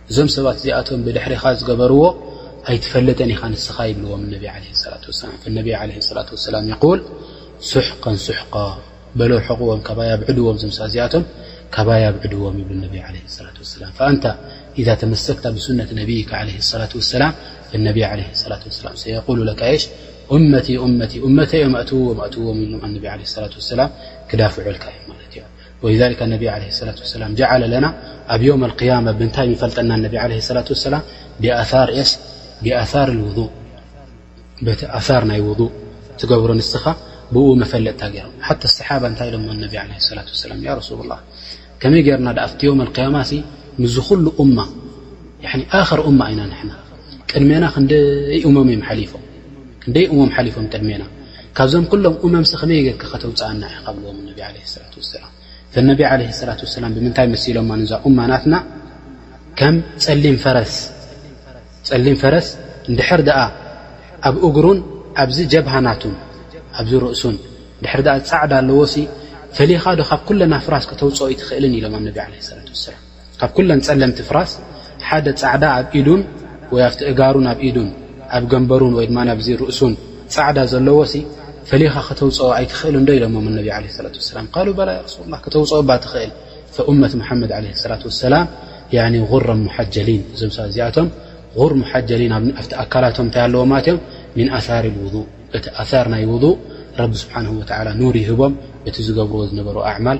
S1: እዞም ሰባት እዚኣቶም ብድሕሪኻ ዝገበርዎ ኣይትፈልጥን ኢኻ ንስኻ ይብልዎም ነቢ ለ ላ ሰላም ፈነቢይ ለ ላ ሰላም ይል ሱሕቀን ሱሕቃ በሎ ርሕቕዎም ካባይ ኣብዕድዎም ዞም ሰባ እዚኣቶም ካባይ ኣብዕድዎም ይብሉ ነቢ ለ ላ ሰላም ኣንታ ኢዛ ተመሰክታ ብሱነት ነብይካ ለ ላ ሰላም ነቢ ለ ላ ሰላም ሰየቁሉ ለካየሽ እመቲ እመቲ እመተ እዮም ኣእትውዎም ኣእትዎም ኢሎም ኣነቢ ለ ላ ሰላም ክዳፍዑልካ እዮም ማለት እዮም ወሊዛሊከ ኣነቢ ዓለይሂ ሰላቱ ወሰላም ጀዓለ ለና ኣብ የውም ኣልቅያማ ብምንታይ ይፈልጠና ኣነቢ ዓለይሂ ሰላቱ ወሰላም ብኣሳር ኤስ ብኣሳር ልውዱእ በቲ ኣሳር ናይ ውዱእ ትገብሮ ንስኻ ብኡ መፈለጥታ ገይሮም ሓቲ ኣሰሓባ እንታይ ኢሎሞ ኣነቢ ዓለይሂ ሰላቱ ወሰላም ያ ረሱሉ ላህ ከመይ ገይርና ዳኣ ኣብቲ የውም ኣልቅያማ ሲ ምስዚ ኩሉ እማ ያኒ ኣኸር እማ ኢና ንሕና ቅድሜና ክንደይ እሞም እዮም ሓሊፎም ክንደይ እሞም ሓሊፎም ቅድሜና ካብዞም ኩሎም ኡመምሲ ከመይ ጌርካ ከተውጽኣና ኢኻ ብሎም ነቢ ዓለይሂ ሰላቱ ወሰላም። እቶም ነቢ ዓለይሂ ሰላቱ ወሰላም ብምንታይ መሲሎማ ንዛ ኡማ ናትና ከም ጸሊም ፈረስ ጸሊም ፈረስ እንድሕር ደኣ ኣብ እግሩን ኣብዚ ጀብሃ ናቱን ኣብዚ ርእሱን እንድሕር ደኣ ጻዕዳ ኣለዎሲ ፈሊኻዶ ካብ ኩለን ኣፍራስ ከተውጽኦ ኣይትኽእልን ኢሎማም ነቢ ዓለይሂ ሰላቱ ወሰላም። ካብ ኩለን ጸለምቲ ፍራስ ሓደ ጻዕዳ ኣብ ኢዱን ወይ ኣብቲ እጋሩን ኣብ ኢዱን ኣብ ገምበሩን ወይ ድማ ኣብዚ ርእሱን ጻዕዳ ዘለዎሲ ፈሊኻ ከተውጽኦ ኣይትኽእልን ዶ ኢሎሞም ነቢ ዓለይሂ ሰላቱ ወሰላም ቃሉ በላ ያ ረሱሉላህ ከተውጽኦ እባ ትኽእል ፈኡመት ሙሐመድ ዓለይሂ ሰላቱ ወሰላም ያኒ ጉረን ሙሐጀሊን እዞም ሰባት እዚኣቶም ጉር ሙሐጀሊን ኣብቲ ኣካላቶም እንታይ ኣለዎም ማለት እዮም ሚን ኣሳሪ ልውዱእ እቲ ኣሳር ናይ ውዱእ ረቢ ስብሓነሁ ወተዓላ ኑር ይህቦም በቲ ዝገብርዎ ዝነበሩ ኣዕማል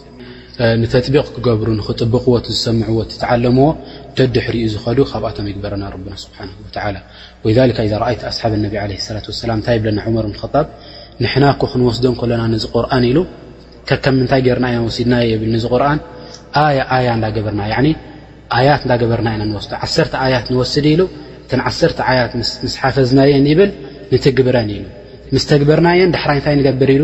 S1: ንተጥቢቕ ክገብሩ ንኽጥብቕዎ እቲ ዝሰምዕዎ እቲ ተዓለምዎ ደድሕሪኡ ዝኸዱ ካብኣቶም ይግበረና ረብና ስብሓን ወተዓላ ወሊካ ኢዛ ረኣይት ኣስሓብ ነቢ ለ ሰላት ወሰላም እንታይ ይብለና ዑመር ን ጣብ ንሕና እኮ ክንወስዶ ከለና ነዚ ቁርን ኢሉ ከከም ምንታይ ገርና ኢና ወሲድና የብል ነዚ ቁርን ኣያ ኣያ እዳገበርና ኣያት እዳገበርና ኢና ንወስዶ ዓሰርተ ኣያት ንወስድ ኢሉ እተን ዓሰርተ ኣያት ምስ ሓፈዝናየን ይብል ንትግብረን ኢሉ ምስ ተግበርናየን ዳሕራይ እንታይ ንገብር ኢሉ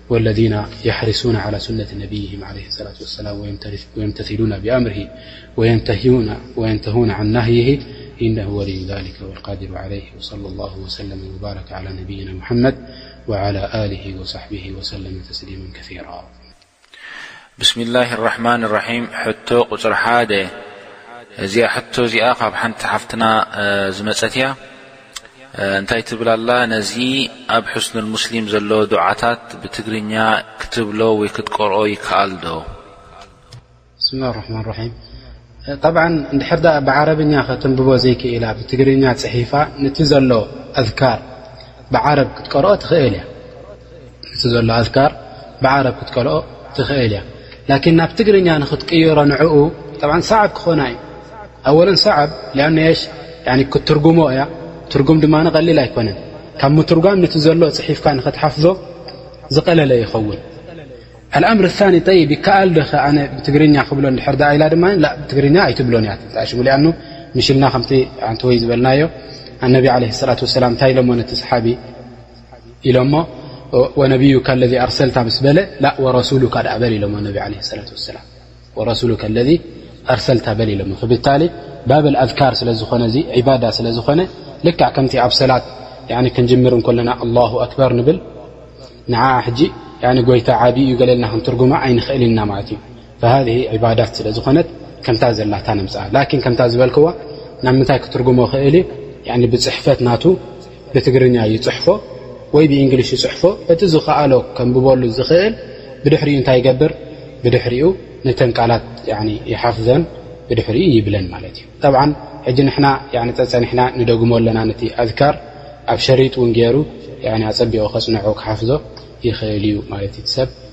S1: والذين يحرسون على سنة نبيهم عليه الصلاة والسلام ويمتثلون بأمره وينتهون عن نهيه إنه ولي ذلك والقادر عليه وصلى الله وسلم وبارك على نبينا محمد وعلى له وصحبه وسلم تسليما كثيرا
S2: بسم الله الرحمن الرحيم حت قر حاد ز حت ز حنت حفتنا زمتي እንታይ ትብል ኣላ ነዚ ኣብ ሕስኑል ሙስሊም ዘሎ ዱዓታት ብትግርኛ ክትብሎ ወይ ክትቀርኦ ይከኣል ዶ።
S1: ብስም ላህ ራሕማን ራሒም ጠብዓ እንድሕር ዳኣ ብዓረብኛ ከተንብቦ ዘይክኢላ ብትግርኛ ፅሒፋ ነቲ ዘሎ ኣዝካር ብዓረብ ክትቀርኦ ትኽእል እያ እቲ ዘሎ ኣዝካር ብዓረብ ክትቀልኦ ትኽእል እያ ላኪን ናብ ትግርኛ ንኽትቅይሮ ንዕኡ ጠብዓ ሰዓብ ክኾና እዩ ኣወለን ሰዓብ ሽ ክትትርጉሞ እያ ትርጉም ድማ ቐሊል ኣይኮነን ካብ ምትርጓም ንቲ ዘሎ ፅሒፍካ ንኽትሓፍዞ ዝቐለለ ይኸውን ኣልኣምር ሳኒ ጠይ ይከኣል ዶ ኸኣነ ብትግርኛ ክብሎ ንድሕር ዳኣ ኢላ ድማ ብትግርኛ ኣይትብሎን እያ ትጣሽሙ ሊኣኑ ምሽልና ከምቲ ኣንቲ ወይ ዝበልናዮ ኣነቢ ዓለ ሰላት ወሰላም እንታይ ኢሎሞ ነቲ ሰሓቢ ኢሎሞ ወነብዩካ ለዚ ኣርሰልታ ምስ በለ ላእ ወረሱሉካ ደኣ በል ኢሎሞ ነቢ ዓለይሂ ሰላቱ ወሰላም ወረሱሉካ ለዚ ኣርሰልታ በል ኢሎሞ ብታሊ ባበል ኣዝካር ስለ ዝኾነ እዚ ዒባዳ ስለ ዝኾነ ልክዕ ከምቲ ኣብ ሰላት ያኒ ክንጅምር እንከለና ኣላሁ ኣክበር ንብል ንዓዓ ሕጂ ያኒ ጎይታ ዓብዪ እዩ ገለ ኢልና ክንትርጉማ ኣይንኽእል ኢና ማለት እዩ ባህሊ ዒባዳት ስለ ዝኾነት ከምታ ዘላታ ነምጽኣ ላኪን ከምታ ዝበልክዋ ናብ ምንታይ ክትርጉሞ ይኽእል እዩ ያኒ ብጽሕፈት ናቱ ብትግርኛ ይጽሕፎ ወይ ብእንግሊሽ ይጽሕፎ እቲ ዝኸኣሎ ከንብበሉ ዝኽእል ብድሕሪኡ እንታይ ይገብር ብድሕሪኡ ነተን ቃላት ያኒ ይሓፍዘን ብድሕሪኡ ይብለን ማለት እዩ ጠብዓ ሕጂ ንሕና ያኒ ጸጸኒሕና ንደግሞ ኣለና ነቲ ኣዝካር ኣብ ሸሪጥ እውን ገይሩ ያኒ ኣጸቢቑ ከጽንዖ ክሓፍዞ ይኽእል እዩ ማለት እዩ እቲ ሰብ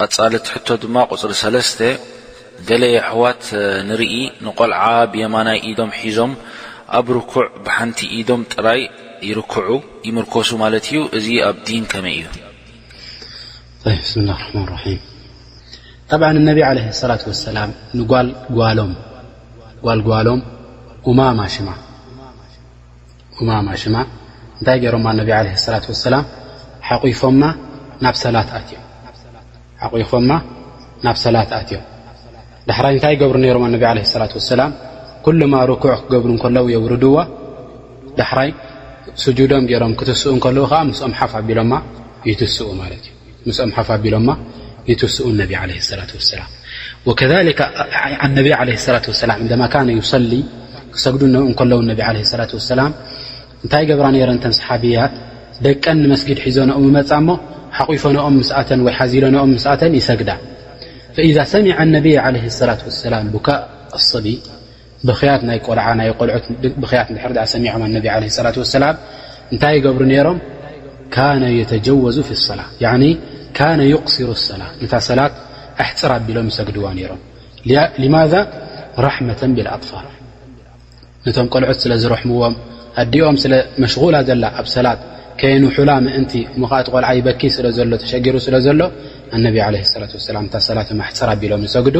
S1: ቐጻልት
S2: ሕቶ ድማ ቁጽሪ ሰለስተ ገለ የሕዋት ንርኢ ንቆልዓ ብየማናይ ኢዶም ሒዞም ኣብ ርኩዕ ብሓንቲ ኢዶም ጥራይ ይርክዑ ይምርኮሱ ማለት ኢዩ እዚ ኣብ ዲን ከመይ ኢዩ።
S1: طይብ ብስምላህ ራሕማን ራሒም ጠብዓ ነቢ ዓለ ሰላት ወሰላም ንጓል ጓሎም ጓል ጓሎም ኡማማ ሽማ ኡማማ ሽማ እንታይ ገይሮማ ነቢ ዓለይሂ ሰላት ወሰላም ሓቚፎማ ናብ ሰላት ኣትዮም ሓቚፎማ ናብ ሰላት ኣትዮም ዳሕራይ እንታይ ይገብሩ ነይሮም ኣነቢ ዓለይሂ ሰላት ወሰላም ኩሉማ ርኩዕ ክገብሩ እንከለዉ የውርድዋ ዳሕራይ ስጁዶም ገይሮም ክትስኡ እንከለዉ ኸዓ ምስኦም ሓፍ ኣቢሎማ ይትስኡ ማለት እዩ ምስኦም ሓፍ ኣቢሎማ ይትስኡን ነቢ ለ ላ ሰላም ወከሊከ ኣነቢ ለ ላ ሰላም ዕንደማ ካነ ይሰሊ ክሰግዱ ንኡ ከለዉ ነቢ ለ ላ ሰላም እንታይ ገብራ ነረ ንተን ሰሓብያት ደቀን ንመስጊድ ሒዞ ንኡ ምመፃ እሞ ሓቒፈ ንኦም ምስኣተን ወይ ሓዚሎ ንኦም ምስኣተን ይሰግዳ ፈኢዛ ሰሚዐ ነቢይ ለ ላ ሰላም ቡካእ ኣሰብይ ብኽያት ናይ ቆልዓ ናይ ቆልዑት ብኽያት ድሕሪ ዳኣ ሰሚዖም ኣነቢ ዓለ ሰላት ወሰላም እንታይ ይገብሩ ነይሮም ካነ የተጀወዙ ፊ ሰላ ያኒ ካነ ይቕሲሩ ሰላ ነታ ሰላት ኣሕፅር ኣቢሎም ይሰግድዋ ነይሮም ሊማዛ ራሕመተን ብልኣጥፋል ነቶም ቆልዑት ስለ ዝረሕምዎም ኣዲኦም ስለ መሽغላ ዘላ ኣብ ሰላት ከየንውሑላ ምእንቲ እሞ ከኣ እቲ ቆልዓ ይበኪ ስለ ዘሎ ተሸጊሩ ስለ ዘሎ ኣነቢ ዓለ ሰላት ወሰላም እታ ሰላቶም ኣሕፅር ኣቢሎም ይሰግዱ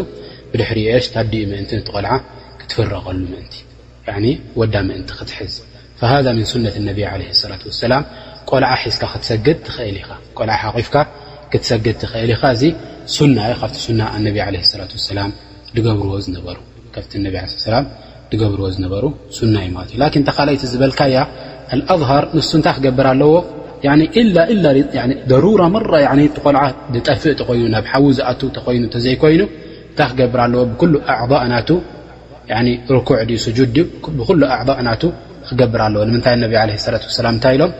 S1: ብድሕሪ ኤሽ ታዲኡ ምእንቲ ነቲ ቆልዓ ክትፍረቀሉ ምእንቲ ያኒ ወዳ ምእንቲ ክትሕዝ ፈሃዛ ምን ሱነት ነቢ ዓለይሂ ሰላቱ ወሰላም ቆልዓ ሒዝካ ክትሰግድ ትኽእል ኢኻ ቆልዓ ሓቂፍካ ክትሰግድ ትኽእል ኢኻ እዚ ሱና እዩ ካብቲ ሱና ኣነቢ ዓለይሂ ሰላቱ ወሰላም ዝገብርዎ ዝነበሩ ካብቲ ነቢ ዓለይሂ ሰላም ድገብርዎ ዝነበሩ ሱና እዩ ማለት እዩ ላኪን እታ ካልኣይቲ ዝበልካያ ኣልኣዝሃር ንሱ እንታይ ክገብር ኣለዎ ኢላ ኢላ ደሩራ መራ እቲ ቆልዓ ዝጠፍእ ተኾይኑ ናብ ሓዊ ዝኣትው ተኾይኑ እንተዘይኮይኑ እንታይ ክገብር ኣለዎ ብኩሉ ኣዕባእ ናቱ ርኩዕ ድዩ ስጁድ ድዩ ብኩሉ ኣዕባእ ናቱ ክገብር ኣለዎ ንምንታይ ነቢ ዓለ ሰላት ወሰላም እንታይ ኢሎም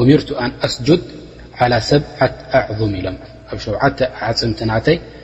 S1: ኡሚርቱ ኣን ኣስጁድ ዓላ ሰብዓት ኣዕዙም ኢሎም ኣብ ሸውዓተ ኣዕፅምቲ ናተይ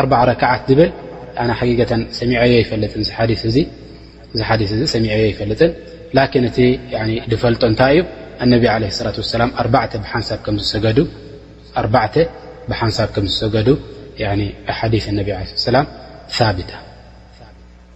S1: ኣርባዓ ረክዓት ዝብል ኣነ ሓቂቀተን ሰሚዐዮ ኣይፈልጥን እዚ ሓዲስ እዚ እዚ ሓዲስ እዚ ሰሚዐዮ ኣይፈልጥን ላኪን እቲ ዝፈልጦ እንታይ እዩ ኣነቢ ዓለ ሰላት ወሰላም ኣርባዕተ ብሓንሳብ ከም ዝሰገዱ ኣርባዕተ ብሓንሳብ ከም ዝሰገዱ ኣሓዲስ ኣነቢ ዓለ ሰላም ሳብታ